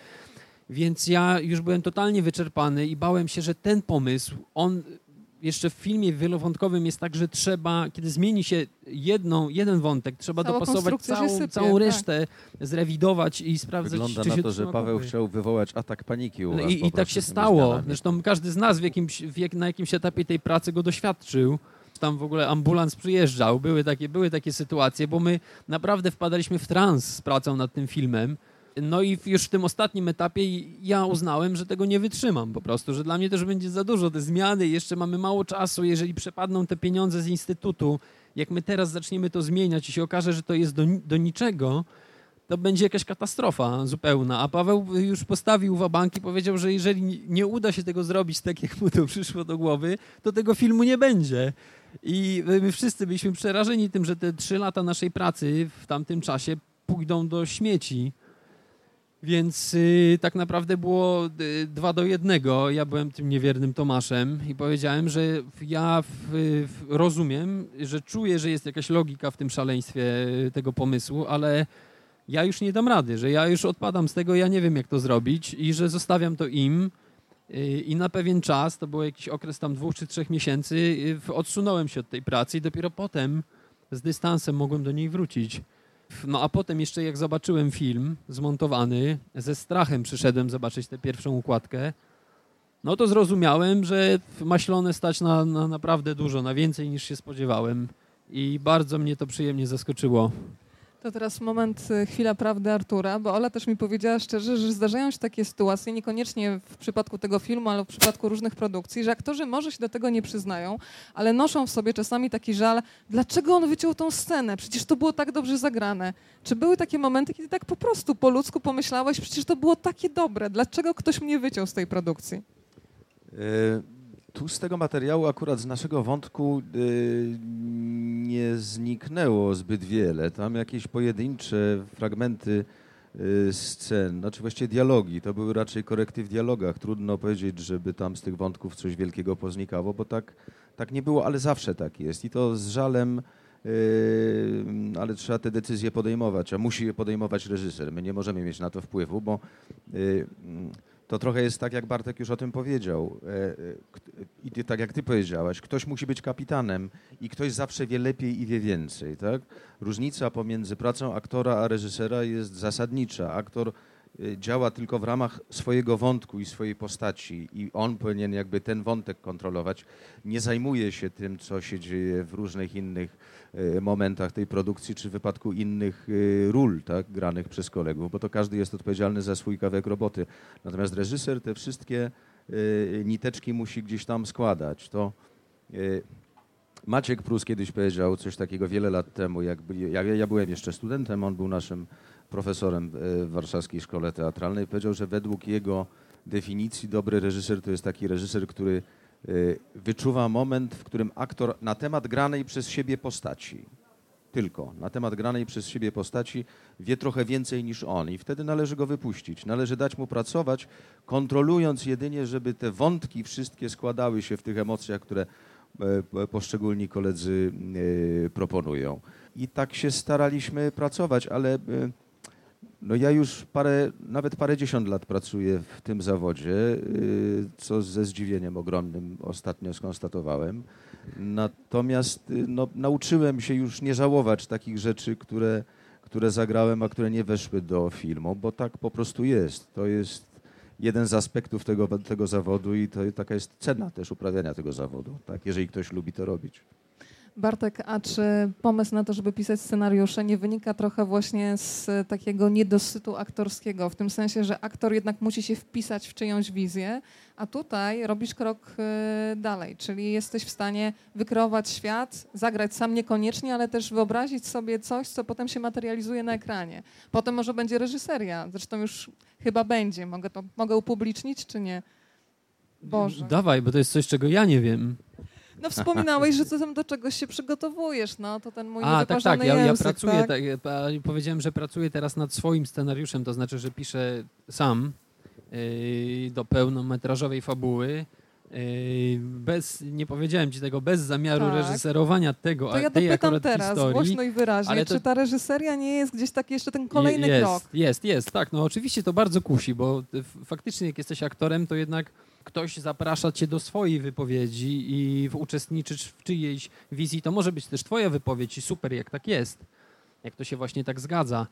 C: Więc ja już byłem totalnie wyczerpany i bałem się, że ten pomysł, on jeszcze w filmie wielowątkowym jest tak, że trzeba, kiedy zmieni się jedną, jeden wątek, trzeba Cała dopasować całą, sypie, całą tak. resztę, tak. zrewidować i sprawdzać,
B: Wygląda
C: czy
B: na to, że Paweł chciał wywołać atak paniki u was
C: I, i tak się stało. Zresztą każdy z nas w jakimś, w jak, na jakimś etapie tej pracy go doświadczył tam w ogóle ambulans przyjeżdżał. Były takie, były takie sytuacje, bo my naprawdę wpadaliśmy w trans z pracą nad tym filmem. No i już w tym ostatnim etapie ja uznałem, że tego nie wytrzymam po prostu, że dla mnie też będzie za dużo te zmiany, jeszcze mamy mało czasu, jeżeli przepadną te pieniądze z instytutu, jak my teraz zaczniemy to zmieniać i się okaże, że to jest do, do niczego, to będzie jakaś katastrofa zupełna. A Paweł już postawił wabank i powiedział, że jeżeli nie uda się tego zrobić tak, jak mu to przyszło do głowy, to tego filmu nie będzie. I my wszyscy byliśmy przerażeni tym, że te trzy lata naszej pracy w tamtym czasie pójdą do śmieci. Więc y, tak naprawdę było y, dwa do jednego. Ja byłem tym niewiernym Tomaszem i powiedziałem, że ja w, w, rozumiem, że czuję, że jest jakaś logika w tym szaleństwie y, tego pomysłu, ale ja już nie dam rady, że ja już odpadam z tego, ja nie wiem jak to zrobić i że zostawiam to im. I na pewien czas, to był jakiś okres tam dwóch czy trzech miesięcy, odsunąłem się od tej pracy i dopiero potem z dystansem mogłem do niej wrócić. No a potem jeszcze jak zobaczyłem film zmontowany, ze strachem przyszedłem zobaczyć tę pierwszą układkę, no to zrozumiałem, że maślone stać na, na naprawdę dużo, na więcej niż się spodziewałem i bardzo mnie to przyjemnie zaskoczyło.
A: To teraz moment, y, chwila prawdy Artura, bo Ola też mi powiedziała szczerze, że zdarzają się takie sytuacje, niekoniecznie w przypadku tego filmu, ale w przypadku różnych produkcji, że aktorzy może się do tego nie przyznają, ale noszą w sobie czasami taki żal, dlaczego on wyciął tą scenę, przecież to było tak dobrze zagrane. Czy były takie momenty, kiedy tak po prostu po ludzku pomyślałeś, przecież to było takie dobre, dlaczego ktoś mnie wyciął z tej produkcji?
B: E, tu z tego materiału, akurat z naszego wątku, y, nie zniknęło zbyt wiele. Tam jakieś pojedyncze fragmenty y, scen, znaczy właściwie dialogi, to były raczej korekty w dialogach. Trudno powiedzieć, żeby tam z tych wątków coś wielkiego poznikało, bo tak, tak nie było, ale zawsze tak jest. I to z żalem, y, ale trzeba te decyzje podejmować, a musi je podejmować reżyser. My nie możemy mieć na to wpływu, bo to trochę jest tak, jak Bartek już o tym powiedział. E, e, I tak jak ty powiedziałaś, ktoś musi być kapitanem i ktoś zawsze wie lepiej i wie więcej. Tak? Różnica pomiędzy pracą aktora a reżysera jest zasadnicza. Aktor e, działa tylko w ramach swojego wątku i swojej postaci i on powinien jakby ten wątek kontrolować. Nie zajmuje się tym, co się dzieje w różnych innych momentach tej produkcji, czy w wypadku innych e, ról tak, granych przez kolegów, bo to każdy jest odpowiedzialny za swój kawałek roboty. Natomiast reżyser te wszystkie e, niteczki musi gdzieś tam składać. To Maciek Prus kiedyś powiedział coś takiego wiele lat temu, jak, ja, ja byłem jeszcze studentem, on był naszym profesorem w Warszawskiej Szkole Teatralnej, powiedział, że według jego definicji dobry reżyser to jest taki reżyser, który Y, wyczuwa moment, w którym aktor na temat granej przez siebie postaci, tylko na temat granej przez siebie postaci wie trochę więcej niż on i wtedy należy go wypuścić. Należy dać mu pracować, kontrolując jedynie, żeby te wątki wszystkie składały się w tych emocjach, które e, poszczególni koledzy e, proponują. I tak się staraliśmy pracować, ale e, no ja już parę, nawet parę dziesiąt lat pracuję w tym zawodzie, y, co ze zdziwieniem ogromnym ostatnio skonstatowałem. Natomiast y, no, nauczyłem się już nie żałować takich rzeczy, które, które zagrałem, a które nie weszły do filmu, bo tak po prostu jest. To jest jeden z aspektów tego, tego zawodu i to taka jest cena też uprawiania tego zawodu, tak, jeżeli ktoś lubi to robić.
A: Bartek, a czy pomysł na to, żeby pisać scenariusze nie wynika trochę właśnie z takiego niedosytu aktorskiego, w tym sensie, że aktor jednak musi się wpisać w czyjąś wizję, a tutaj robisz krok y, dalej, czyli jesteś w stanie wykreować świat, zagrać sam niekoniecznie, ale też wyobrazić sobie coś, co potem się materializuje na ekranie. Potem może będzie reżyseria, zresztą już chyba będzie. Mogę to mogę upublicznić, czy nie?
C: Boże. Dawaj, bo to jest coś, czego ja nie wiem.
A: No wspominałeś, że ty tam do czegoś się przygotowujesz, no to ten mój
C: A, tak, tak, ja,
A: język,
C: ja pracuję,
A: tak?
C: tak? powiedziałem, że pracuję teraz nad swoim scenariuszem, to znaczy, że piszę sam yy, do pełnometrażowej fabuły. Yy, bez, nie powiedziałem ci tego, bez zamiaru tak. reżyserowania tego,
A: to ja
C: tej
A: dopytam teraz, historii, głośno i wyraźnie, to... czy ta reżyseria nie jest gdzieś taki jeszcze ten kolejny
C: jest,
A: krok?
C: Jest, jest, tak, no oczywiście to bardzo kusi, bo faktycznie jak jesteś aktorem, to jednak ktoś zaprasza cię do swojej wypowiedzi i uczestniczysz w czyjejś wizji, to może być też twoja wypowiedź i super, jak tak jest, jak to się właśnie tak zgadza.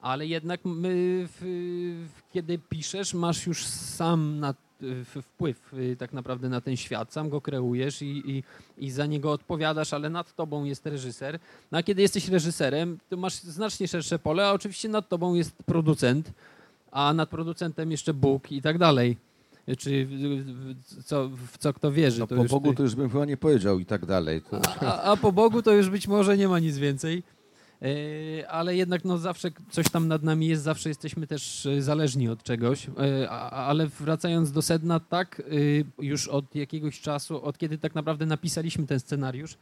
C: Ale jednak my, w, kiedy piszesz, masz już sam na, w, wpływ y, tak naprawdę na ten świat, sam go kreujesz i, i, i za niego odpowiadasz, ale nad tobą jest reżyser. No a kiedy jesteś reżyserem, to masz znacznie szersze pole, a oczywiście nad tobą jest producent, a nad producentem jeszcze Bóg i tak dalej czy w co, w co kto wierzy.
B: No, po Bogu to już bym chyba nie powiedział i tak dalej.
C: A, a, po Bogu to już być może nie ma nic więcej. Ale jednak no, zawsze coś tam nad nami jest, zawsze jesteśmy też zależni od czegoś. Ale wracając do sedna, tak, już od jakiegoś czasu, od kiedy tak naprawdę napisaliśmy ten scenariusz,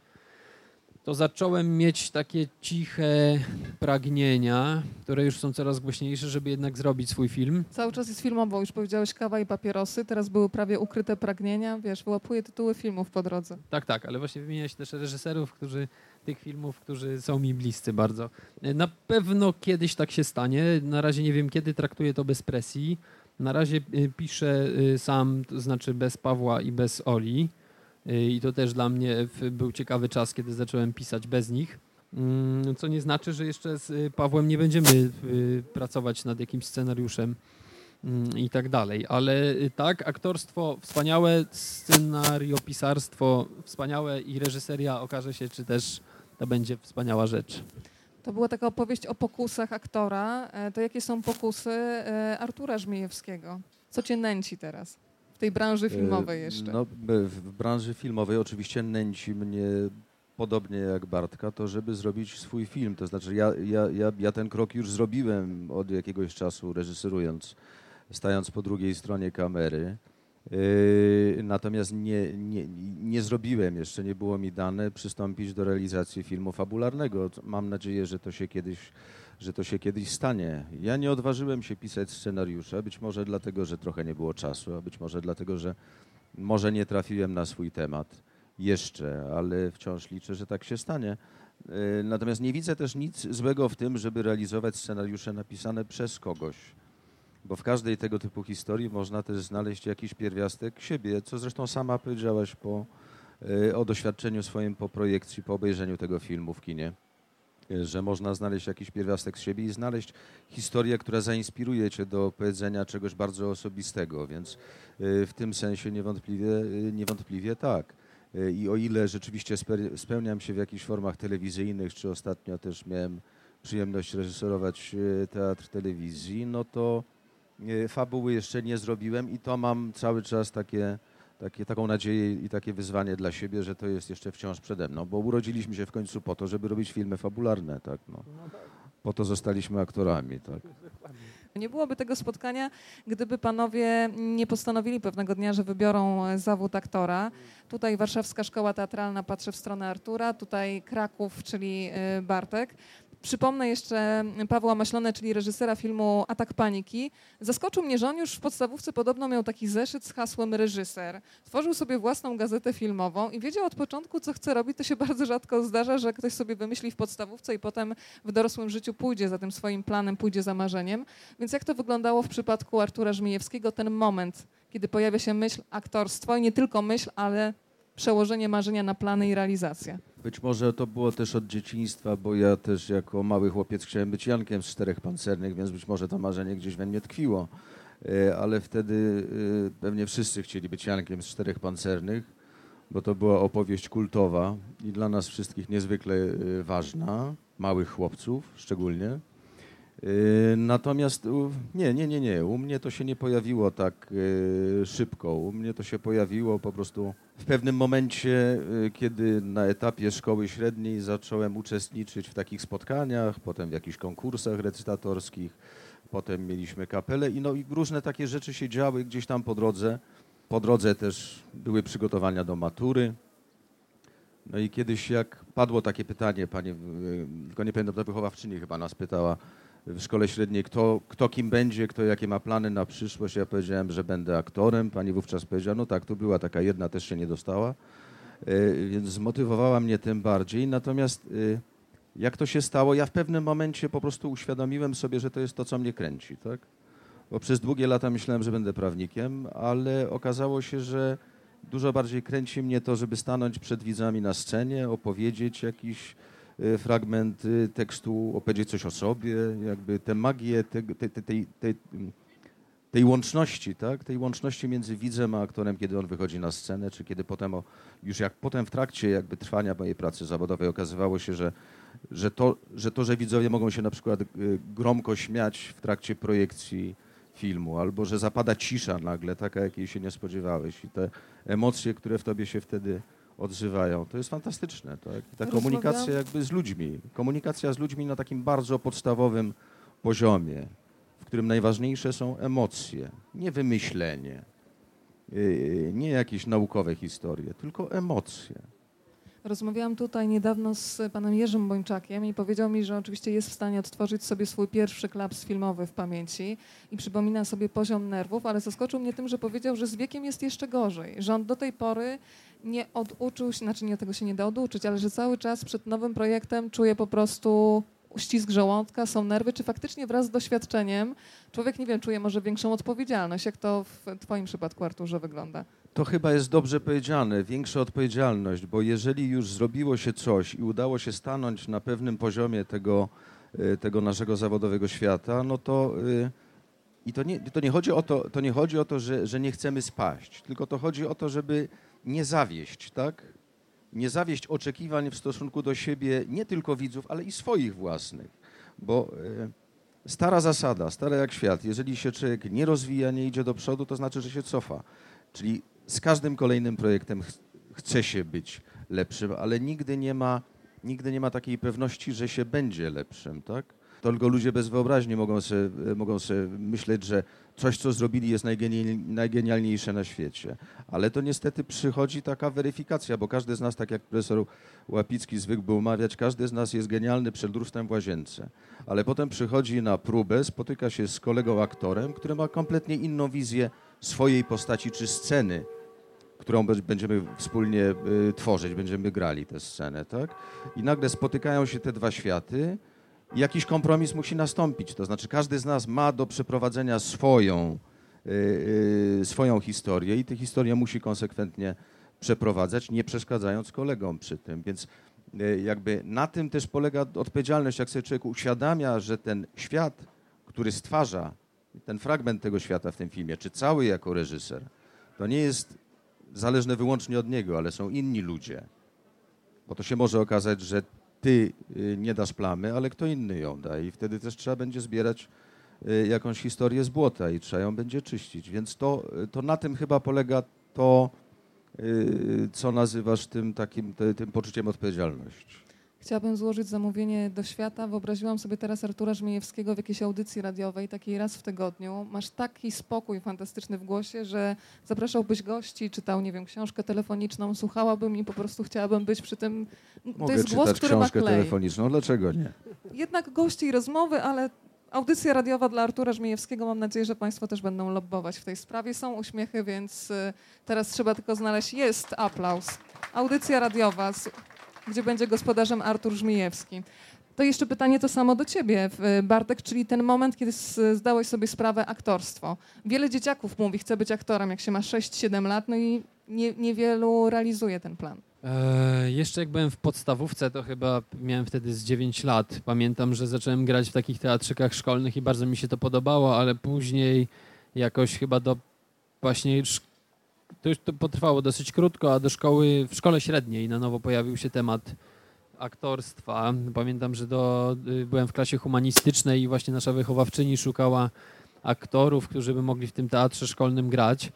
C: to zacząłem mieć takie ciche pragnienia, które już są coraz głośniejsze, żeby jednak zrobić swój film.
A: Cały czas jest filmowo, już powiedziałeś kawa i papierosy, teraz były prawie ukryte pragnienia, wiesz, wyłapuję tytuły filmów po drodze.
C: Tak, tak, ale właśnie wymieniałeś też reżyserów, którzy tych filmów, którzy są mi bliscy bardzo. Na pewno kiedyś tak się stanie, na razie nie wiem kiedy, traktuję to bez presji. Na razie y, piszę y, sam, to znaczy bez Pawła i bez Oli. I to też dla mnie był ciekawy czas, kiedy zacząłem pisać bez nich. Mm, co nie znaczy, że jeszcze z y, Pawłem nie będziemy y, pracować nad jakimś scenariuszem mm, i tak dalej. Ale y, tak, aktorstwo wspaniałe, scenariopisarstwo wspaniałe i reżyseria okaże się, czy też to będzie wspaniała rzecz.
A: To była taka opowieść o pokusach aktora. E, to jakie są pokusy e, Artura Żmijewskiego? Co cię nęci teraz? W tej branży filmowej jeszcze.
B: No, w branży filmowej oczywiście nęci mnie podobnie jak Bartka, to żeby zrobić swój film. To znaczy ja, ja, ja, ja ten krok już zrobiłem od jakiegoś czasu reżyserując, stając po drugiej stronie kamery. Yy, natomiast nie, nie, nie zrobiłem, jeszcze nie było mi dane przystąpić do realizacji filmu fabularnego. Mam nadzieję, że to się kiedyś, że to się kiedyś stanie. Ja nie odważyłem się pisać scenariusza, być może dlatego, że trochę nie było czasu, a być może dlatego, że może nie trafiłem na swój temat jeszcze, ale wciąż liczę, że tak się stanie. Yy, natomiast nie widzę też nic złego w tym, żeby realizować scenariusze napisane przez kogoś bo w każdej tego typu historii można też znaleźć jakiś pierwiastek siebie, co zresztą sama powiedziałaś po, e, o doświadczeniu swoim po projekcji, po obejrzeniu tego filmu w kinie, e, że można znaleźć jakiś pierwiastek z siebie i znaleźć historię, która zainspiruje cię do powiedzenia czegoś bardzo osobistego, więc e, w tym sensie niewątpliwie, niewątpliwie tak. I o ile rzeczywiście spełniam się w jakichś formach telewizyjnych, czy ostatnio też miałem przyjemność reżyserować teatr telewizji, no to fabuły jeszcze nie zrobiłem i to mam cały czas takie, takie, taką nadzieję i takie wyzwanie dla siebie, że to jest jeszcze wciąż przede mną, bo urodziliśmy się w końcu po to, żeby robić filmy fabularne, tak, no. Po to zostaliśmy aktorami, tak.
A: Nie byłoby tego spotkania, gdyby panowie nie postanowili pewnego dnia, że wybiorą zawód aktora. Tutaj Warszawska Szkoła Teatralna patrzy w stronę Artura, tutaj Kraków, czyli e, Bartek. Przypomnę jeszcze Pawła Maślone, czyli reżysera filmu Atak Paniki. Zaskoczył mnie, że on już w podstawówce podobno miał taki zeszyt z hasłem reżyser. Tworzył sobie własną gazetę filmową i wiedział od początku, co chce robić. To się *laughs* bardzo rzadko zdarza, że ktoś sobie wymyśli w podstawówce i potem w dorosłym życiu pójdzie za tym swoim planem, pójdzie za marzeniem. Więc jak to wyglądało w przypadku Artura Żmijewskiego, ten moment, kiedy pojawia się myśl, aktorstwo i nie tylko myśl, ale przełożenie marzenia na plany i realizację.
B: Być może to było też od dzieciństwa, bo ja też jako mały chłopiec chciałem być Jankiem z czterech pancernych, więc być może to marzenie gdzieś we mnie tkwiło. E, ale wtedy e, pewnie wszyscy chcieli być Jankiem z czterech pancernych, bo to była opowieść kultowa i dla nas wszystkich niezwykle e, ważna, małych chłopców szczególnie. Yy, natomiast nie, nie, nie, nie. U mnie to się nie pojawiło tak yy, szybko. U mnie to się pojawiło po prostu w pewnym momencie, yy, kiedy na etapie szkoły średniej zacząłem uczestniczyć w takich spotkaniach, potem w jakichś konkursach recytatorskich, potem mieliśmy kapelę i, no, i różne takie rzeczy się działy gdzieś tam po drodze. Po drodze też były przygotowania do matury. No i kiedyś jak padło takie pytanie, panie, tylko nie pamiętam, to wychowawczyni chyba nas pytała, w szkole średniej, kto, kto kim będzie, kto jakie ma plany na przyszłość. Ja powiedziałem, że będę aktorem. Pani wówczas powiedziała, no tak, tu była taka jedna, też się nie dostała. E, więc zmotywowała mnie tym bardziej. Natomiast e, jak to się stało, ja w pewnym momencie po prostu uświadomiłem sobie, że to jest to, co mnie kręci. Tak? Bo przez długie lata myślałem, że będę prawnikiem, ale okazało się, że dużo bardziej kręci mnie to, żeby stanąć przed widzami na scenie, opowiedzieć jakiś Y, fragment y, tekstu, opowiedzieć coś o sobie, jakby tę magię tej, tej, tej, tej, tej łączności, tak? tej łączności między widzem a aktorem, kiedy on wychodzi na scenę, czy kiedy potem, o, już jak potem w trakcie jakby trwania mojej pracy zawodowej okazywało się, że, że, to, że to, że widzowie mogą się na przykład y, gromko śmiać w trakcie projekcji filmu, albo że zapada cisza nagle, taka jakiej się nie spodziewałeś i te emocje, które w tobie się wtedy odzywają. To jest fantastyczne. Tak? Ta komunikacja jakby z ludźmi. Komunikacja z ludźmi na takim bardzo podstawowym poziomie, w którym najważniejsze są emocje, nie wymyślenie, yy, nie jakieś naukowe historie, tylko emocje.
A: Rozmawiałam tutaj niedawno z panem Jerzym Bończakiem i powiedział mi, że oczywiście jest w stanie odtworzyć sobie swój pierwszy klaps filmowy w pamięci i przypomina sobie poziom nerwów, ale zaskoczył mnie tym, że powiedział, że z wiekiem jest jeszcze gorzej, że on do tej pory nie oduczył się, znaczy nie tego się nie da oduczyć, ale że cały czas przed nowym projektem czuje po prostu ścisk żołądka, są nerwy, czy faktycznie wraz z doświadczeniem człowiek, nie wiem, czuje może większą odpowiedzialność? Jak to w twoim przypadku, Arturze, wygląda?
B: To chyba jest dobrze powiedziane, większa odpowiedzialność, bo jeżeli już zrobiło się coś i udało się stanąć na pewnym poziomie tego, e, tego naszego zawodowego świata, no to e, i to nie, to nie chodzi o to, to nie chodzi o to, że, że nie chcemy spaść, tylko to chodzi o to, żeby nie zawieść, tak? nie zawieść oczekiwań w stosunku do siebie nie tylko widzów, ale i swoich własnych. Bo e, stara zasada, stara jak świat, jeżeli się człowiek nie rozwija, nie idzie do przodu, to znaczy, że się cofa. Czyli z każdym kolejnym projektem ch chce się być lepszym, ale nigdy nie ma, nigdy nie ma takiej pewności, że się będzie lepszym, tak? Tylko ludzie bez wyobraźni mogą sobie, mogą sobie myśleć, że coś, co zrobili, jest najgenialniejsze na świecie. Ale to niestety przychodzi taka weryfikacja, bo każdy z nas, tak jak profesor Łapicki zwykł był mawiać, każdy z nas jest genialny przed lustrem w łazience. Ale potem przychodzi na próbę, spotyka się z kolegą aktorem, który ma kompletnie inną wizję swojej postaci czy sceny, którą będziemy wspólnie y, tworzyć, będziemy grali tę scenę, tak? I nagle spotykają się te dwa światy jakiś kompromis musi nastąpić. To znaczy, każdy z nas ma do przeprowadzenia swoją, yy, swoją historię i tę historię musi konsekwentnie przeprowadzać, nie przeszkadzając kolegom przy tym. Więc yy, jakby na tym też polega odpowiedzialność, jak sobie człowiek uświadamia, że ten świat, który stwarza, ten fragment tego świata w tym filmie, czy cały jako reżyser, to nie jest zależne wyłącznie od niego, ale są inni ludzie. Bo to się może okazać, że ty y, nie dasz plamy, ale kto inny ją da i wtedy też trzeba będzie zbierać y, jakąś historię z błota i trzeba ją będzie czyścić. Więc to, to na tym chyba polega to, y, co nazywasz tym takim tym poczuciem odpowiedzialności.
A: Chciałabym złożyć zamówienie do świata. Wyobraziłam sobie teraz Artura Żmijewskiego w jakiejś audycji radiowej, takiej raz w tygodniu. Masz taki spokój fantastyczny w głosie, że zapraszałbyś gości, czytał, nie wiem, książkę telefoniczną, słuchałabym i po prostu chciałabym być przy tym.
B: Mogę to jest czytać głos, który książkę ma klej. telefoniczną, dlaczego nie?
A: Jednak gości i rozmowy, ale audycja radiowa dla Artura Żmijewskiego. Mam nadzieję, że Państwo też będą lobbować w tej sprawie. Są uśmiechy, więc y, teraz trzeba tylko znaleźć. Jest aplauz. Audycja radiowa gdzie będzie gospodarzem Artur Żmijewski. To jeszcze pytanie to samo do ciebie, Bartek, czyli ten moment, kiedy zdałeś sobie sprawę aktorstwo. Wiele dzieciaków mówi, chce być aktorem, jak się ma 6-7 lat, no i nie, niewielu realizuje ten plan.
C: E, jeszcze jak byłem w podstawówce, to chyba miałem wtedy z 9 lat. Pamiętam, że zacząłem grać w takich teatrzykach szkolnych i bardzo mi się to podobało, ale później jakoś chyba do właśnie to już to potrwało dosyć krótko, a do szkoły, w szkole średniej na nowo pojawił się temat aktorstwa. Pamiętam, że do, y, byłem w klasie humanistycznej i właśnie nasza wychowawczyni szukała aktorów, którzy by mogli w tym teatrze szkolnym grać.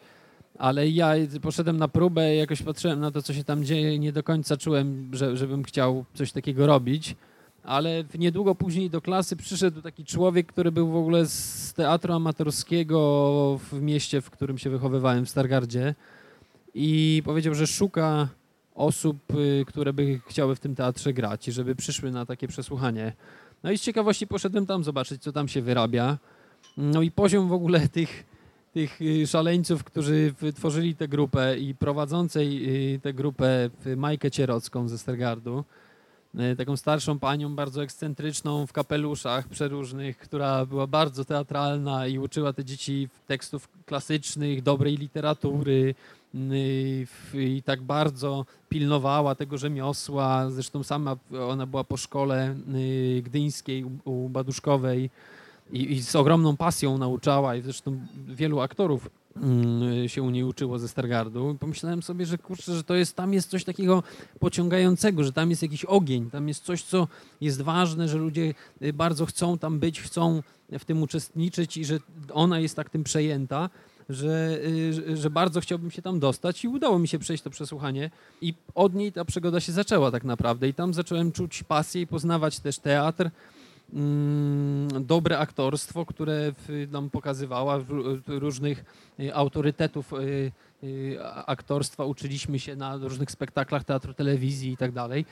C: Ale ja poszedłem na próbę, jakoś patrzyłem na to, co się tam dzieje, nie do końca czułem, że, żebym chciał coś takiego robić. Ale niedługo później do klasy przyszedł taki człowiek, który był w ogóle z teatru amatorskiego w mieście, w którym się wychowywałem, w Stargardzie i powiedział, że szuka osób, y, które by chciały w tym teatrze grać i żeby przyszły na takie przesłuchanie. No i z ciekawości poszedłem tam zobaczyć, co tam się wyrabia. No i poziom w ogóle tych, tych y, szaleńców, którzy tworzyli tę grupę i prowadzącej y, tę grupę Majkę Cierocką ze Stergardu, taką starszą panią, bardzo ekscentryczną, w kapeluszach przeróżnych, która była bardzo teatralna i uczyła te dzieci tekstów klasycznych, dobrej literatury, i tak bardzo pilnowała tego rzemiosła. Zresztą sama ona była po szkole gdyńskiej u Baduszkowej i, i z ogromną pasją nauczała i zresztą wielu aktorów się u niej uczyło ze Stargardu. Pomyślałem sobie, że kurczę, że to jest, tam jest coś takiego pociągającego, że tam jest jakiś ogień, tam jest coś, co jest ważne, że ludzie y, bardzo chcą tam być, chcą w tym uczestniczyć i że ona jest tak tym przejęta że, y, że bardzo chciałbym się tam dostać i udało mi się przejść to przesłuchanie. I od niej ta przygoda się zaczęła tak naprawdę. I tam zacząłem czuć pasję i poznawać też teatr, mm, dobre aktorstwo, które nam pokazywała różnych y, autorytetów y, aktorstwa, uczyliśmy się na różnych spektaklach teatru, telewizji i tak dalej.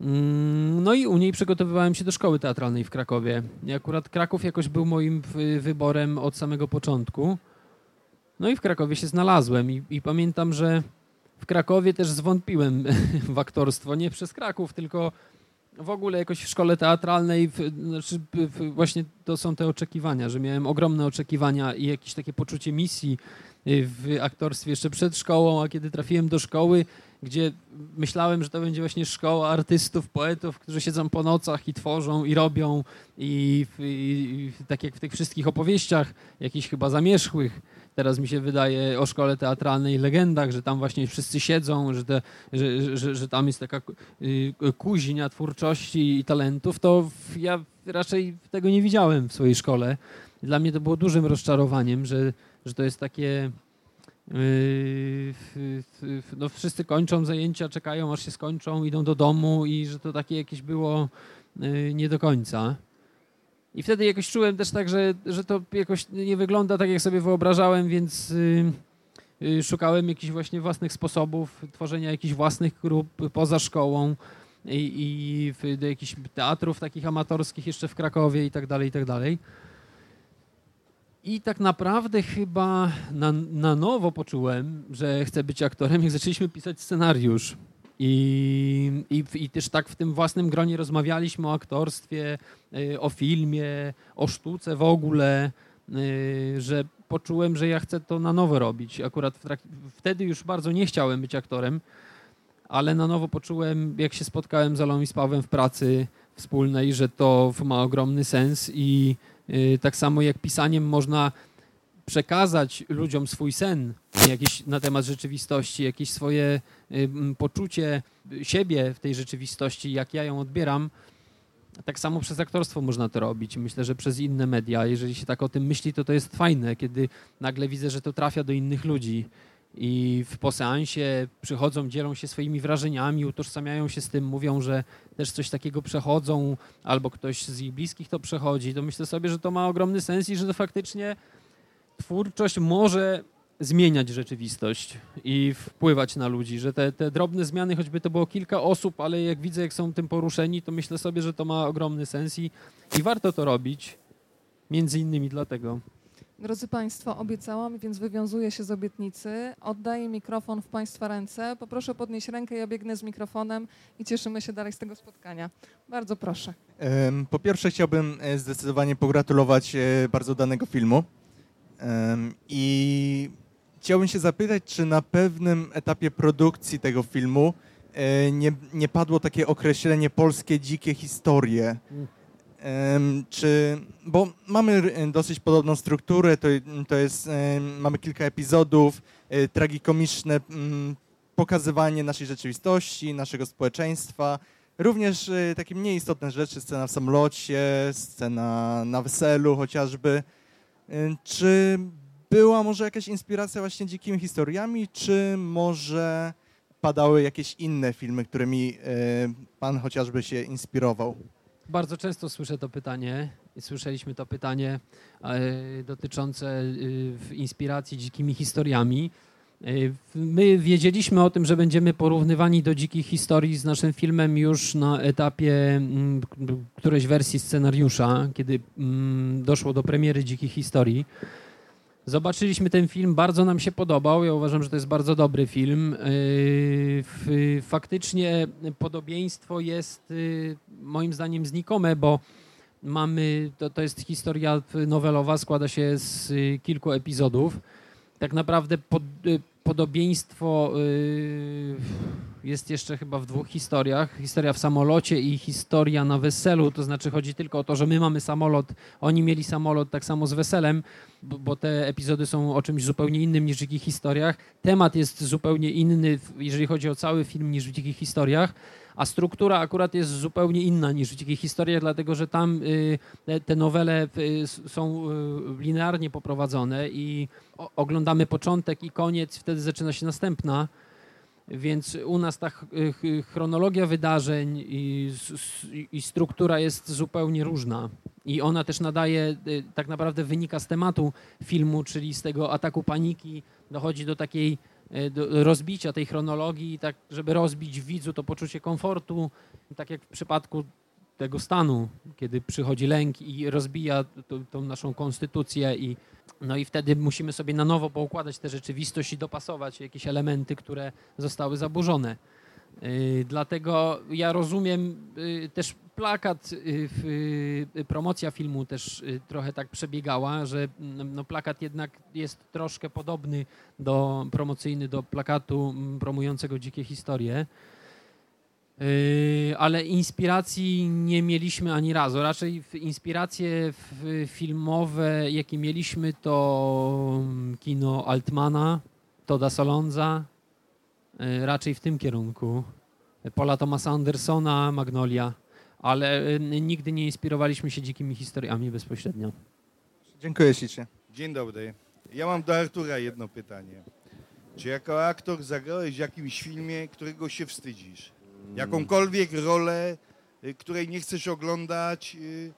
C: Mm, no i u niej przygotowywałem się do szkoły teatralnej w Krakowie. Akurat Kraków jakoś był moim wyborem od samego początku. No i w Krakowie się znalazłem i, i pamiętam, że w Krakowie też zwątpiłem *laughs* w aktorstwo. Nie przez Kraków, tylko w ogóle jakoś w szkole teatralnej, w, znaczy w, właśnie to są te oczekiwania, że miałem ogromne oczekiwania i jakieś takie poczucie misji y, w aktorstwie jeszcze przed szkołą, a kiedy trafiłem do szkoły, gdzie myślałem, że to będzie właśnie szkoła artystów, poetów, którzy siedzą po nocach i tworzą i robią i, i, i tak jak w tych wszystkich opowieściach, jakichś chyba zamierzchłych, teraz mi się wydaje o szkole teatralnej legendach, że tam właśnie wszyscy siedzą, że, te, że, że, że tam jest taka y, kuźnia twórczości i talentów, to ja raczej tego nie widziałem w swojej szkole. Dla mnie to było dużym rozczarowaniem, że, że to jest takie no wszyscy kończą zajęcia, czekają aż się skończą, idą do domu i że to takie jakieś było yy, nie do końca. I wtedy jakoś czułem też tak, że, że to jakoś nie wygląda tak, jak sobie wyobrażałem, więc yy, szukałem jakichś właśnie własnych sposobów tworzenia jakichś własnych grup poza szkołą i, i do jakichś teatrów takich amatorskich jeszcze w Krakowie i tak dalej, i tak dalej. I tak naprawdę chyba na, na nowo poczułem, że chcę być aktorem, jak zaczęliśmy pisać scenariusz. I, i, I też tak w tym własnym gronie rozmawialiśmy o aktorstwie, y, o filmie, o sztuce w ogóle, y, że poczułem, że ja chcę to na nowo robić. Akurat wtedy już bardzo nie chciałem być aktorem, ale na nowo poczułem, jak się spotkałem z Alą i z Pawłem w pracy wspólnej, że to ma ogromny sens i tak samo jak pisaniem można przekazać ludziom swój sen jakiś na temat rzeczywistości, jakieś swoje y, poczucie siebie w tej rzeczywistości, jak ja ją odbieram. Tak samo przez aktorstwo można to robić. Myślę, że przez inne media. Jeżeli się tak o tym myśli, to to jest fajne, kiedy nagle widzę, że to trafia do innych ludzi i w poseansie przychodzą, dzielą się swoimi wrażeniami, utożsamiają się z tym, mówią, że też coś takiego przechodzą, albo ktoś z ich bliskich to przechodzi, to myślę sobie, że to ma ogromny sens i że to faktycznie twórczość może zmieniać rzeczywistość i wpływać na ludzi, że te, te drobne zmiany, choćby to było kilka osób, ale jak widzę, jak są tym poruszeni, to myślę sobie, że to ma ogromny sens i, i warto to robić. Między innymi dlatego.
A: Drodzy Państwo, obiecałam, więc wywiązuję się z obietnicy. Oddaję mikrofon w Państwa ręce. Poproszę podnieść rękę, ja biegnę z mikrofonem i cieszymy się dalej z tego spotkania. Bardzo proszę.
D: Po pierwsze chciałbym e, zdecydowanie pogratulować e, bardzo danego filmu. I chciałbym się zapytać, czy na pewnym etapie produkcji tego filmu e, nie, nie padło takie określenie polskie dzikie historie. Czy, bo mamy dosyć podobną strukturę, to, to jest, mamy kilka epizodów, e, tragikomiczne pokazywanie naszej rzeczywistości, naszego społeczeństwa, również e, takie mniej istotne rzeczy, scena w samolocie, scena na weselu chociażby. Czy była może jakaś inspiracja właśnie dzikimi historiami, czy może padały jakieś inne filmy, którymi e, pan chociażby się inspirował?
C: Bardzo często słyszę to pytanie słyszeliśmy to pytanie e, dotyczące e, inspiracji dzikimi historiami. E, my wiedzieliśmy o tym, że będziemy porównywani do dzikich historii z naszym filmem już na etapie mm, którejś wersji scenariusza, kiedy mm, doszło do premiery dzikich historii. Zobaczyliśmy ten film, bardzo nam się podobał. Ja uważam, że to jest bardzo dobry film. Yy, faktycznie podobieństwo jest yy, moim zdaniem znikome, bo mamy, to, to jest historia nowelowa, składa się z yy, kilku epizodów. Tak naprawdę pod, podobieństwo jest jeszcze chyba w dwóch historiach. Historia w samolocie i historia na weselu, to znaczy chodzi tylko o to, że my mamy samolot, oni mieli samolot tak samo z weselem, bo, te epizody są o czymś zupełnie innym niż w dzikich historiach. Temat jest zupełnie inny, jeżeli chodzi o cały film, niż w dzikich historiach a struktura akurat jest zupełnie inna niż w dzikich historiach, dlatego że tam y, te nowele y, są y, linearnie poprowadzone i oglądamy początek i koniec, wtedy zaczyna się następna. Więc u nas ta chronologia wydarzeń i, i, struktura jest zupełnie różna. I ona też nadaje, y, tak naprawdę wynika z tematu filmu, czyli z tego ataku paniki, dochodzi do takiej y, do rozbicia tej chronologii, tak żeby rozbić widzu to poczucie komfortu, tak jak w przypadku tego stanu, kiedy przychodzi lęk i rozbija tą naszą konstytucję i no i wtedy musimy sobie na nowo poukładać tę rzeczywistość i dopasować jakieś elementy, które zostały zaburzone. Yy, dlatego ja rozumiem yy, też plakat, y, y, promocja filmu też y, trochę tak przebiegała, że mm, no, plakat jednak jest troszkę podobny do promocyjny do plakatu mm, promującego dzikie historie. Ale inspiracji nie mieliśmy ani razu. Raczej inspiracje filmowe, jakie mieliśmy, to mm, kino Altmana, Toda Solonza, raczej w tym kierunku. Paula Thomasa Andersona, Magnolia, ale y, nigdy nie inspirowaliśmy się dzikimi historiami bezpośrednio.
D: Dziękuję ślicznie.
E: Dzień dobry. Ja mam do Artura jedno pytanie. Czy jako aktor zagrałeś w jakimś filmie, którego się wstydzisz? Jakąkolwiek rolę, y, której nie chcesz oglądać, y,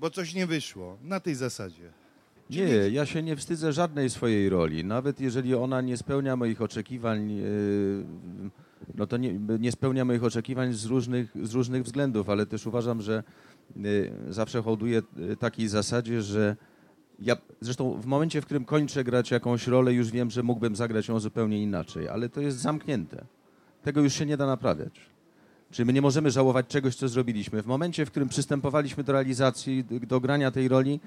E: bo coś nie wyszło. Na tej zasadzie.
B: Nie, ja się nie wstydzę żadnej swojej roli. Nawet jeżeli ona nie spełnia moich oczekiwań no to nie, nie spełnia moich oczekiwań z różnych, z różnych względów, ale też uważam, że y, zawsze hołduję y, takiej zasadzie, że ja zresztą w momencie, w którym kończę grać jakąś rolę, już wiem, że mógłbym zagrać ją zupełnie inaczej, ale to jest zamknięte. Tego już się nie da naprawiać. Czy my nie możemy żałować czegoś, co zrobiliśmy. W momencie, w którym przystępowaliśmy do realizacji, do grania tej roli,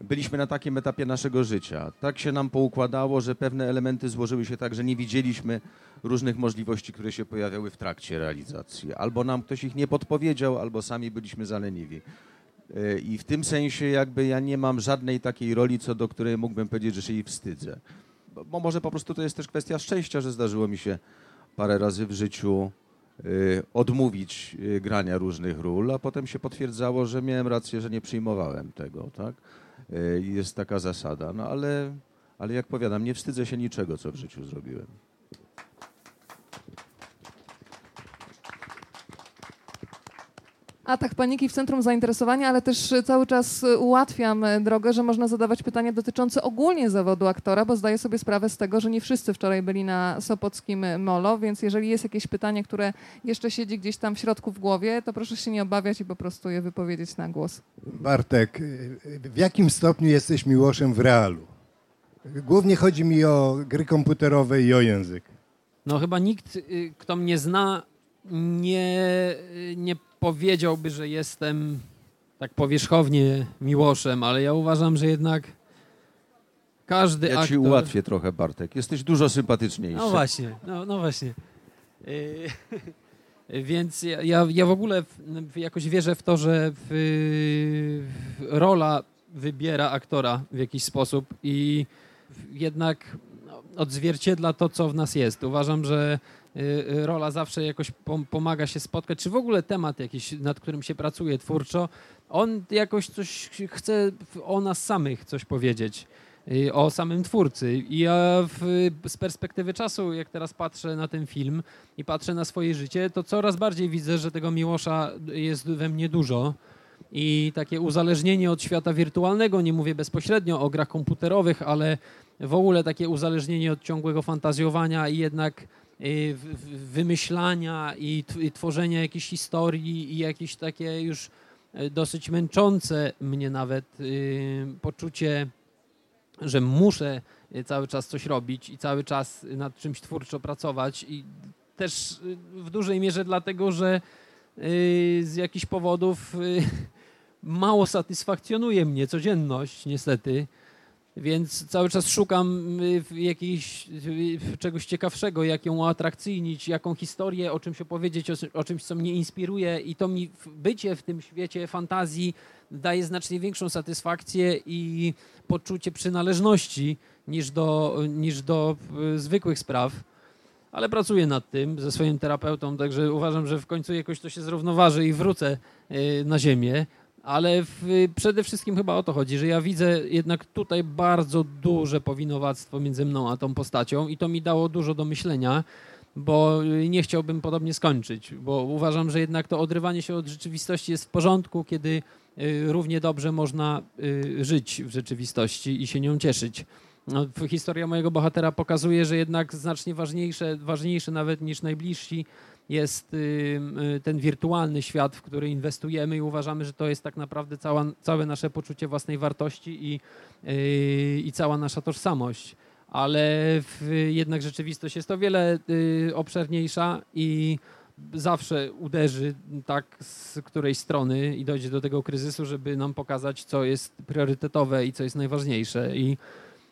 B: byliśmy na takim etapie naszego życia. Tak się nam poukładało, że pewne elementy złożyły się tak, że nie widzieliśmy różnych możliwości, które się pojawiały w trakcie realizacji. Albo nam ktoś ich nie podpowiedział, albo sami byliśmy zaleniwi. E, I w tym sensie jakby ja nie mam żadnej takiej roli, co do której mógłbym powiedzieć, że się jej wstydzę. Bo może po prostu to jest też kwestia szczęścia, że zdarzyło mi się parę razy w życiu y, odmówić y, grania różnych ról, a potem się potwierdzało, że miałem rację, że nie przyjmowałem tego, tak? Y, jest taka zasada. No ale, ale jak powiadam, nie wstydzę się niczego, co w życiu zrobiłem.
A: Atak paniki w centrum zainteresowania, ale też cały czas ułatwiam drogę, że można zadawać pytania dotyczące ogólnie zawodu aktora, bo zdaję sobie sprawę z tego, że nie wszyscy wczoraj byli na Sopockim Molo, więc jeżeli jest jakieś pytanie, które jeszcze siedzi gdzieś tam w środku w głowie, to proszę się nie obawiać i po prostu je wypowiedzieć na głos.
F: Bartek, w jakim stopniu jesteś miłoszem w realu? Głównie chodzi mi o gry komputerowe i o język.
C: No chyba nikt, y, kto mnie zna, nie, nie powiedziałby, że jestem tak powierzchownie miłoszem, ale ja uważam, że jednak każdy
B: ja
C: aktor...
B: ci ułatwię trochę, Bartek. Jesteś dużo sympatyczniejszy.
C: No właśnie, no, no właśnie. Yy, *laughs* więc ja, ja, ja, w ogóle w, jakoś wierzę w to, że w, w rola wybiera aktora w jakiś sposób i jednak odzwierciedla to, co w nas jest. Uważam, że rola zawsze jakoś pomaga się spotkać, czy w ogóle temat jakiś, nad którym się pracuje twórczo, on jakoś coś chce o nas samych coś powiedzieć y, o samym twórcy. I ja w, z perspektywy czasu, jak teraz patrzę na ten film i patrzę na swoje życie, to coraz bardziej widzę, że tego Miłosza jest we mnie dużo. I takie uzależnienie od świata wirtualnego, nie mówię bezpośrednio o grach komputerowych, ale w ogóle takie uzależnienie od ciągłego fantazjowania i jednak Y, wymyślania i, tworzenia jakiejś historii i jakieś takie już y, dosyć męczące mnie nawet y, poczucie, że muszę cały czas coś robić i cały czas nad czymś twórczo pracować i też w dużej mierze dlatego, że z jakichś powodów *laughs* mało satysfakcjonuje mnie codzienność niestety więc cały czas szukam y, jakiejś, y, czegoś ciekawszego, jak ją uatrakcyjnić, jaką historię, o czymś opowiedzieć, o, o czymś, co mnie inspiruje i to mi bycie w tym świecie fantazji daje znacznie większą satysfakcję i poczucie przynależności niż do, niż do y, zwykłych spraw. Ale pracuję nad tym ze swoim terapeutą, także uważam, że w końcu jakoś to się zrównoważy i wrócę na ziemię ale w, przede wszystkim chyba o to chodzi, że ja widzę jednak tutaj bardzo duże powinowactwo między mną a tą postacią i to mi dało dużo do myślenia, bo nie chciałbym podobnie skończyć, bo uważam, że jednak to odrywanie się od rzeczywistości jest w porządku, kiedy y, równie dobrze można y, żyć w rzeczywistości i się nią cieszyć. No, historia mojego bohatera pokazuje, że jednak znacznie ważniejsze, ważniejsze nawet niż najbliżsi jest y, y, ten wirtualny świat, w który inwestujemy i uważamy, że to jest tak naprawdę cała, całe nasze poczucie własnej wartości i, y, i cała nasza tożsamość. Ale jednak rzeczywistość jest o wiele obszerniejsza i zawsze uderzy tak z której strony i dojdzie do tego kryzysu, żeby nam pokazać, co jest priorytetowe i co jest najważniejsze. I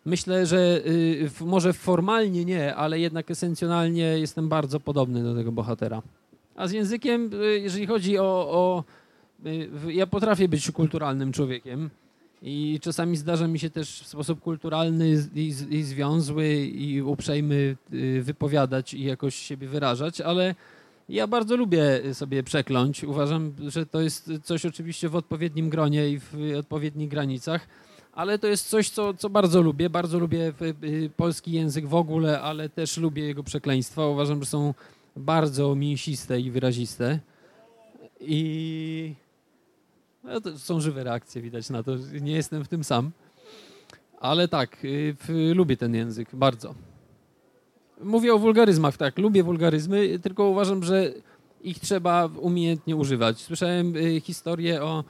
C: myślę, że y, może formalnie nie, ale jednak esencjonalnie jestem bardzo podobny do tego bohatera. A z językiem, y, jeżeli chodzi o, o y, ja potrafię być kulturalnym człowiekiem i czasami zdarza mi się też w sposób kulturalny i, i związły i uprzejmy wypowiadać i jakoś siebie wyrażać, ale ja bardzo lubię sobie przekląć. Uważam, że to jest coś oczywiście w odpowiednim gronie i w odpowiednich granicach, ale to jest coś, co, co bardzo lubię. Bardzo lubię y, polski język w ogóle, ale też lubię jego przekleństwa. Uważam, że są bardzo mięsiste i wyraziste. I no, są żywe reakcje, widać na to. Nie jestem w tym sam. Ale tak, y, lubię ten język bardzo. Mówię o wulgaryzmach, tak, lubię wulgaryzmy, tylko uważam, że ich trzeba umiejętnie używać. Słyszałem historię o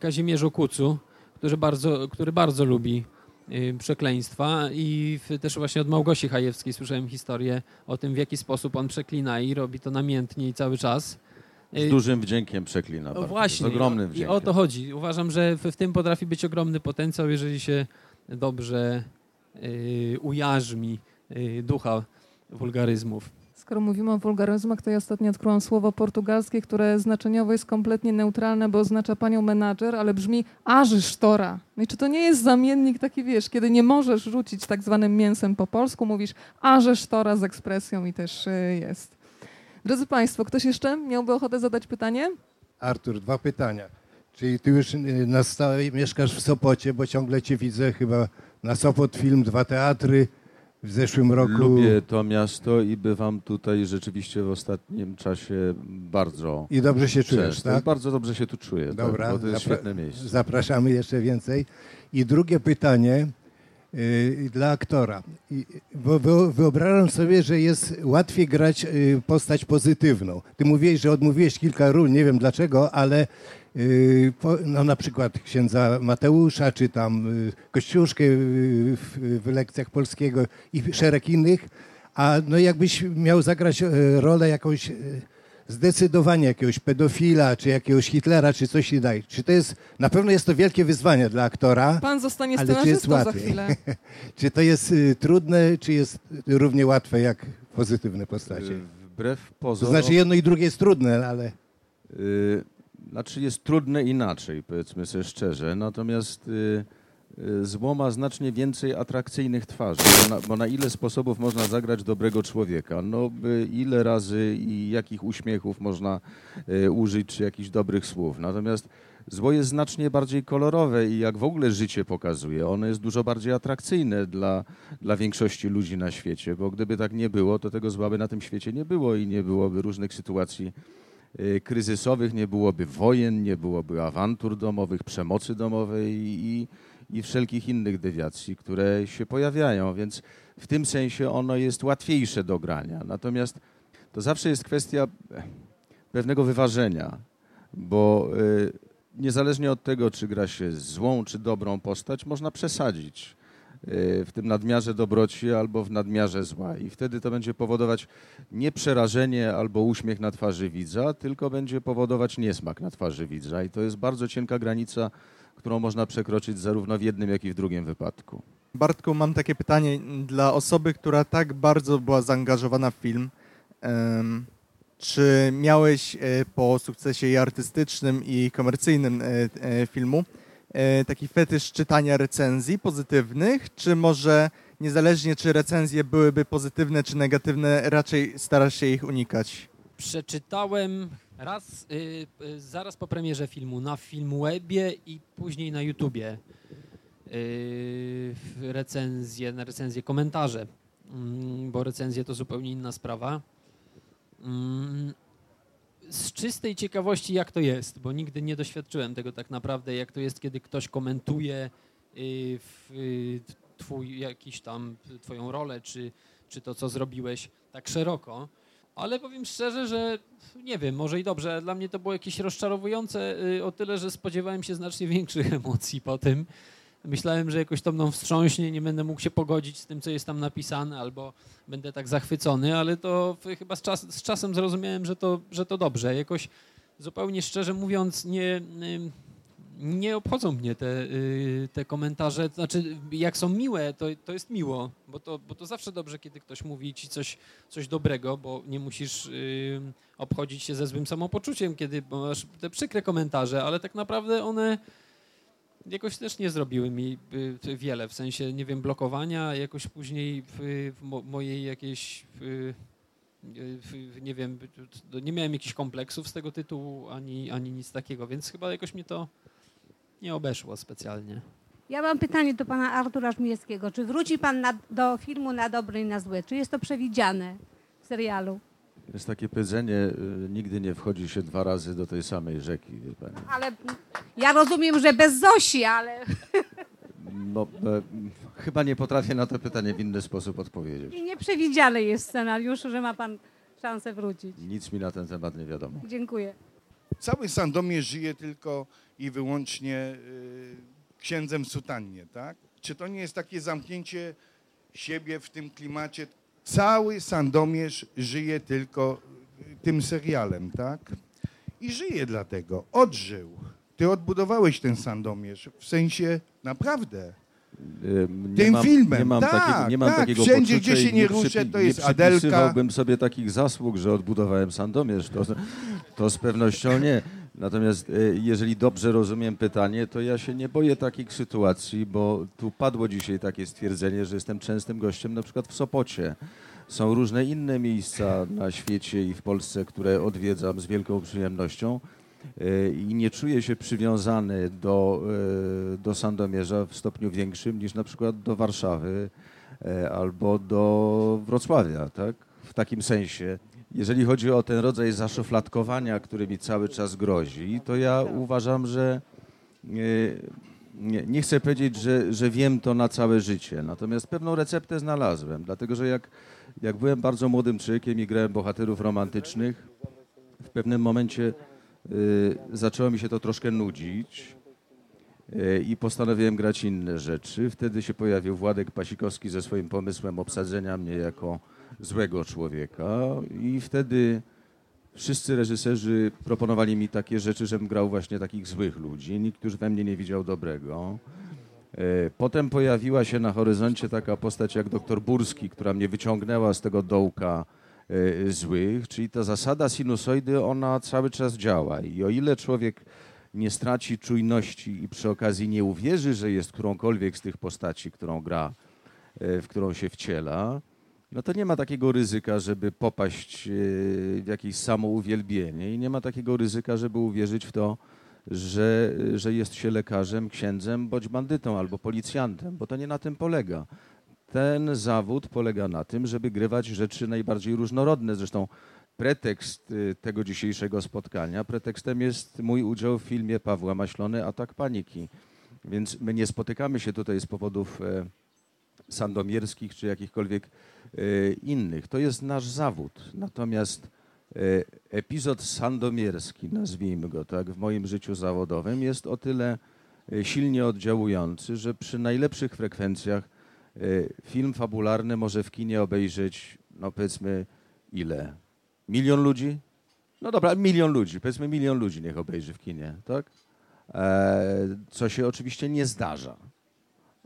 C: Kazimierzu Kucu, który bardzo, który bardzo lubi y, przekleństwa i też właśnie od Małgosi Hajewskiej słyszałem historię o tym, w jaki sposób on przeklina i robi to namiętnie i cały czas.
B: Z y, dużym wdziękiem przeklina.
C: No właśnie.
B: Z ogromnym wdziękiem.
C: I o to chodzi. Uważam, że w, tym potrafi być ogromny potencjał, jeżeli się dobrze y, ujarzmi ducha wulgaryzmów.
A: Skoro mówimy o wulgaryzmach, to ja ostatnio odkryłam słowo portugalskie, które znaczeniowo jest kompletnie neutralne, bo oznacza panią menadżer, ale brzmi aży sztora. No i czy to nie jest zamiennik taki, wiesz, kiedy nie możesz rzucić tak zwanym mięsem po polsku, mówisz aży sztora z ekspresją i też y, jest. Drodzy Państwo, ktoś jeszcze miałby ochotę zadać pytanie?
F: Artur, dwa pytania. Czyli ty już y, na stałe mieszkasz w Sopocie, bo ciągle cię widzę chyba na Sopot Film, dwa teatry, w zeszłym roku.
B: Lubię to miasto i bywam tutaj rzeczywiście w ostatnim czasie bardzo.
F: I dobrze się czujesz,
B: często.
F: tak?
B: Bardzo dobrze się tu czuję, tak,
F: Dobra,
B: tak, bo to jest świetne miejsce.
F: Zapraszamy jeszcze więcej. I drugie pytanie yy, dla aktora. I, bo wyobrażam sobie, że jest łatwiej grać yy, postać pozytywną. Ty mówiłeś, że odmówiłeś kilka ról, nie wiem dlaczego, ale no na przykład księdza Mateusza, czy tam yy, Kościuszkę yy, w lekcjach polskiego i szereg innych, a no jakbyś miał zagrać rolę jakąś zdecydowanie jakiegoś pedofila, czy jakiegoś Hitlera, czy coś innego. Czy to jest, na pewno jest to wielkie wyzwanie dla aktora.
A: Pan zostanie scenarzystą za chwilę. *laughs*
F: czy to jest trudne, czy jest równie łatwe jak pozytywne postacie?
B: Wbrew pozorom...
F: To znaczy jedno i drugie jest trudne, ale...
B: Znaczy jest trudne inaczej, powiedzmy sobie szczerze, natomiast y, y, zło ma znacznie więcej atrakcyjnych twarzy, bo na, bo na, ile sposobów można zagrać dobrego człowieka, no ile razy i jakich uśmiechów można y, użyć, czy jakichś dobrych słów. Natomiast zło jest znacznie bardziej kolorowe i jak w ogóle życie pokazuje, ono jest dużo bardziej atrakcyjne dla, dla większości ludzi na świecie, bo gdyby tak nie było, to tego zła by na tym świecie nie było i nie byłoby różnych sytuacji kryzysowych, nie byłoby wojen, nie byłoby awantur domowych, przemocy domowej i, i wszelkich innych dewiacji, które się pojawiają, więc w tym sensie ono jest łatwiejsze do grania. Natomiast to zawsze jest kwestia pewnego wyważenia, bo y, niezależnie od tego, czy gra się złą czy dobrą postać, można przesadzić. Y, w tym nadmiarze dobroci albo w nadmiarze zła. I wtedy to będzie powodować nie przerażenie albo uśmiech na twarzy widza, tylko będzie powodować niesmak na twarzy widza. I to jest bardzo cienka granica, którą można przekroczyć zarówno w jednym, jak i w drugim wypadku.
D: Bartku, mam takie pytanie dla osoby, która tak bardzo była zaangażowana w film. Czy miałeś e, po sukcesie i artystycznym, i komercyjnym e, e, filmu taki fetysz czytania recenzji pozytywnych, czy może niezależnie czy recenzje byłyby pozytywne czy negatywne, raczej starasz się ich unikać?
C: Przeczytałem raz, yy, zaraz po premierze filmu na Filmwebie i później na YouTubie yy, recenzje, na recenzje komentarze, yy, bo recenzje to zupełnie inna sprawa. Z czystej ciekawości, jak to jest, bo nigdy nie doświadczyłem tego tak naprawdę, jak to jest, kiedy ktoś komentuje y, y, twój jakiś tam, twoją rolę, czy, czy to, co zrobiłeś tak szeroko. Ale powiem szczerze, że nie wiem, może i dobrze. Dla mnie to było jakieś rozczarowujące y, o tyle, że spodziewałem się znacznie większych *laughs* emocji po tym. Myślałem, że jakoś to mną wstrząśnie, nie będę mógł się pogodzić z tym, co jest tam napisane, albo będę tak zachwycony, ale to chyba z, czas, z czasem zrozumiałem, że to, że to dobrze. Jakoś zupełnie szczerze mówiąc, nie, nie obchodzą mnie te, y, te komentarze. Znaczy, jak są miłe, to, to jest miło, bo to, bo to zawsze dobrze, kiedy ktoś mówi ci coś, coś dobrego, bo nie musisz obchodzić się ze złym samopoczuciem, kiedy masz te przykre komentarze, ale tak naprawdę one jakoś też nie zrobiły mi y, wiele, w sensie, nie wiem, blokowania, jakoś później w, mojej jakiejś, w, w, nie wiem, nie miałem jakichś kompleksów z tego tytułu, ani, ani nic takiego, więc chyba jakoś mi to nie obeszło specjalnie.
G: Ja mam pytanie do pana Artura Żmijewskiego. Czy wróci pan na, do filmu na dobre i na złe? Czy jest to przewidziane w serialu?
B: Jest takie powiedzenie, y, nigdy nie wchodzi się dwa razy do tej samej rzeki, wie pani.
G: Ale ja rozumiem, że bez Zosi, ale... *laughs*
B: No, e, chyba nie potrafię na to pytanie w inny sposób odpowiedzieć.
G: I nieprzewidziane jest scenariusz, że ma pan szansę wrócić.
B: Nic mi na ten temat nie wiadomo.
G: Dziękuję.
E: Cały Sandomierz żyje tylko i wyłącznie y, księdzem sutannie, tak? Czy to nie jest takie zamknięcie siebie w tym klimacie? Cały Sandomierz żyje tylko y, tym serialem, tak? I żyje dlatego, odżył. Ty odbudowałeś ten Sandomierz, w sensie naprawdę.
B: Nie
E: Tym
B: mam,
E: filmem,
B: nie mam
E: tak,
B: takiego, nie mam
E: tak,
B: takiego
E: wszędzie,
B: poczucia
E: gdzie się nie ruszę, to jest
B: nie
E: Adelka.
B: przypisywałbym sobie takich zasług, że odbudowałem Sandomierz. To, to z pewnością nie. Natomiast e, jeżeli dobrze rozumiem pytanie, to ja się nie boję takich sytuacji, bo tu padło dzisiaj takie stwierdzenie, że jestem częstym gościem na przykład w Sopocie. Są różne inne miejsca na świecie i w Polsce, które odwiedzam z wielką przyjemnością e, i nie czuję się przywiązany do, e, do Sandomierza w stopniu większym niż na przykład do Warszawy albo do Wrocławia, tak? W takim sensie. Jeżeli chodzi o ten rodzaj zaszufladkowania, który mi cały czas grozi, to ja uważam, że nie, nie, nie, chcę powiedzieć, że, że wiem to na całe życie, natomiast pewną receptę znalazłem, dlatego że jak, jak byłem bardzo młodym człowiekiem i grałem bohaterów romantycznych, w pewnym momencie y, zaczęło mi się to troszkę nudzić y, i postanowiłem grać inne rzeczy. Wtedy się pojawił Władek Pasikowski ze swoim pomysłem obsadzenia mnie jako złego człowieka i wtedy wszyscy reżyserzy proponowali mi takie rzeczy, żebym grał właśnie takich złych ludzi. Nikt już we mnie nie widział dobrego. E, potem pojawiła się na horyzoncie taka postać jak doktor Burski, która mnie wyciągnęła z tego dołka e, złych, czyli ta zasada sinusoidy, ona cały czas działa. I o ile człowiek nie straci czujności i przy okazji nie uwierzy, że jest którąkolwiek z tych postaci, którą gra, e, w którą się wciela, no to nie ma takiego ryzyka, żeby popaść e, w jakieś samouwielbienie i nie ma takiego ryzyka, żeby uwierzyć w to, że, że jest się lekarzem, księdzem, bądź bandytą albo policjantem, bo to nie na tym polega. Ten zawód polega na tym, żeby grywać rzeczy najbardziej różnorodne. Zresztą pretekst e, tego dzisiejszego spotkania, pretekstem jest mój udział w filmie Pawła Maślony Atak Paniki. Więc my nie spotykamy się tutaj z powodów e, sandomierskich czy jakichkolwiek e, innych. To jest nasz zawód. Natomiast e, epizod sandomierski, nazwijmy go tak, w moim życiu zawodowym jest o tyle e, silnie oddziałujący, że przy najlepszych frekwencjach film fabularny może w kinie obejrzeć, no powiedzmy, ile? Milion ludzi? No dobra, milion ludzi, powiedzmy milion ludzi niech obejrzy w kinie, tak? Co się oczywiście nie zdarza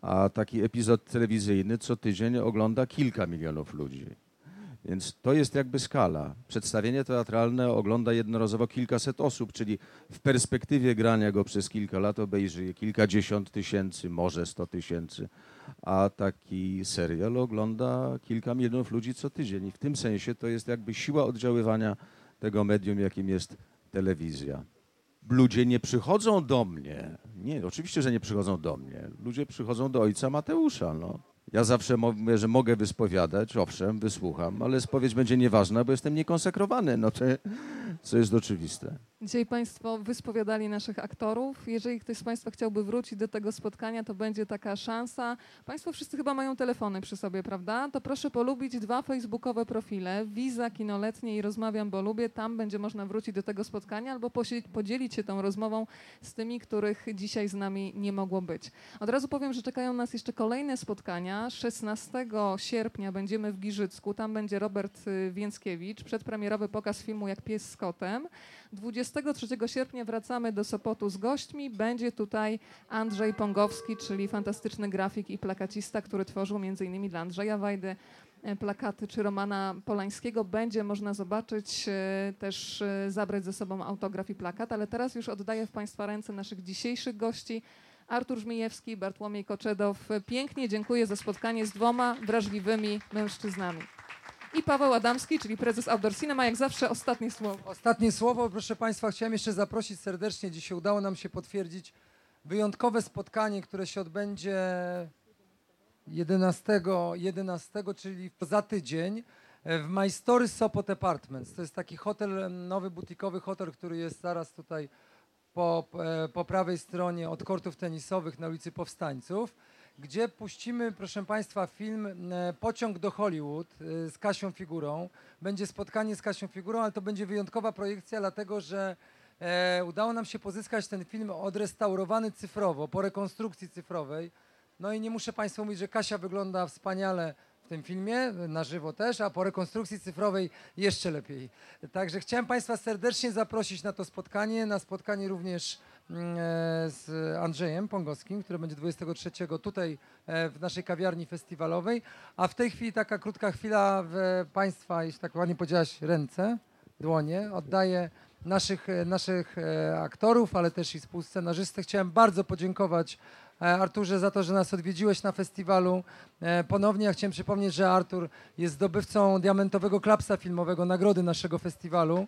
B: a taki epizod telewizyjny co tydzień ogląda kilka milionów ludzi. Więc to jest jakby skala. Przedstawienie teatralne ogląda jednorazowo kilkaset osób, czyli w perspektywie grania go przez kilka lat obejrzy je kilkadziesiąt tysięcy, może sto tysięcy, a taki serial ogląda kilka milionów ludzi co tydzień. I w tym sensie to jest jakby siła oddziaływania tego medium, jakim jest telewizja ludzie nie przychodzą do mnie. Nie, oczywiście, że nie przychodzą do mnie. Ludzie przychodzą do ojca Mateusza. No. Ja zawsze mówię, że mogę wyspowiadać, owszem, wysłucham, ale spowiedź będzie nieważna, bo jestem niekonsekrowany. No to, co jest oczywiste.
A: Dzisiaj Państwo wyspowiadali naszych aktorów. Jeżeli ktoś z Państwa chciałby wrócić do tego spotkania, to będzie taka szansa. Państwo wszyscy chyba mają telefony przy sobie, prawda? To proszę polubić dwa facebookowe profile, Wiza Kinoletnie i Rozmawiam, bo lubię. Tam będzie można wrócić do tego spotkania albo podzielić się tą rozmową z tymi, których dzisiaj z nami nie mogło być. Od razu powiem, że czekają nas jeszcze kolejne spotkania. 16 sierpnia będziemy w Giżycku. Tam będzie Robert y, Więckiewicz. Przedpremierowy pokaz filmu Jak pies z kotem. 23 sierpnia wracamy do Sopotu z gośćmi. Będzie tutaj Andrzej Pongowski, czyli fantastyczny grafik i plakacista, który tworzył m.in. dla Andrzeja Wajdy e, plakaty czy Romana Polańskiego. Będzie można zobaczyć, e, też e, zabrać ze sobą autograf i plakat, ale teraz już oddaję w Państwa ręce naszych dzisiejszych gości. Artur Żmijewski, Bartłomiej Koczedow. Pięknie dziękuję za spotkanie z dwoma wrażliwymi mężczyznami. I Paweł Adamski, czyli prezes Outdoor Cinema, jak zawsze ostatnie słowo.
H: Ostatnie słowo, proszę Państwa, chciałem jeszcze zaprosić serdecznie. Dzisiaj udało nam się potwierdzić wyjątkowe spotkanie, które się odbędzie 11, 11 czyli za tydzień e, w My Story Sopot Apartments. To jest taki hotel, nowy butikowy hotel, który jest zaraz tutaj po, e, po prawej stronie od kortów tenisowych na ulicy Powstańców, gdzie puścimy, proszę Państwa, film e, Pociąg do Hollywood e, z Kasią Figurą. Będzie spotkanie z Kasią Figurą, ale to będzie wyjątkowa projekcja, dlatego że e, udało nam się pozyskać ten film odrestaurowany cyfrowo, po rekonstrukcji cyfrowej. No i nie muszę Państwu mówić, że Kasia wygląda wspaniale w tym filmie, na żywo też, a po rekonstrukcji cyfrowej jeszcze lepiej. Także chciałem Państwa serdecznie zaprosić na to spotkanie, na spotkanie również z Andrzejem Pongowskim, które będzie 23 tutaj e, w naszej kawiarni festiwalowej. A w tej chwili taka krótka chwila w Państwa, jeśli tak ładnie powiedziałaś, ręce, dłonie. Oddaję naszych, e, naszych e, aktorów, ale też i współscenarzystę. Chciałem bardzo podziękować e, Arturze za to, że nas odwiedziłeś na festiwalu. E, Ponownie ja chciałem przypomnieć, że Artur jest zdobywcą diamentowego klapsa filmowego, nagrody naszego festiwalu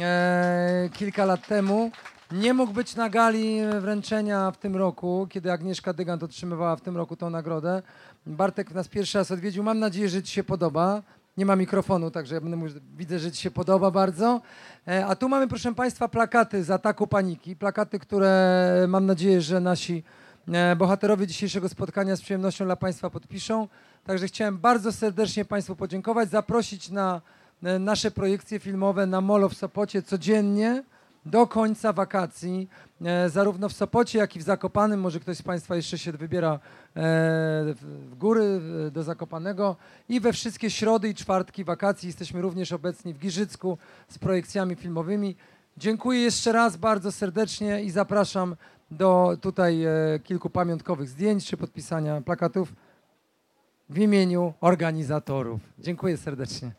H: e, kilka lat temu. Nie mógł być na gali wręczenia w tym roku, kiedy Agnieszka Dygant otrzymywała w tym roku tą nagrodę. Bartek nas pierwszy raz odwiedził. Mam nadzieję, że Ci się podoba. Nie ma mikrofonu, także ja będę mówił, widzę, że Ci się podoba bardzo. E, A tu mamy, proszę Państwa, plakaty z ataku paniki. Plakaty, które mam nadzieję, że nasi e, bohaterowie dzisiejszego spotkania z przyjemnością dla Państwa podpiszą. Także chciałem bardzo serdecznie Państwu podziękować, zaprosić na e, nasze projekcje filmowe na Molo w Sopocie codziennie do końca wakacji, e, zarówno w Sopocie, jak i w Zakopanym. Może ktoś z Państwa jeszcze się wybiera e, w góry, do Zakopanego. I we wszystkie środy i czwartki wakacji jesteśmy również obecni w Giżycku z projekcjami filmowymi. Dziękuję jeszcze raz bardzo serdecznie i zapraszam do tutaj e, kilku pamiątkowych zdjęć czy podpisania plakatów w imieniu organizatorów. Dziękuję serdecznie.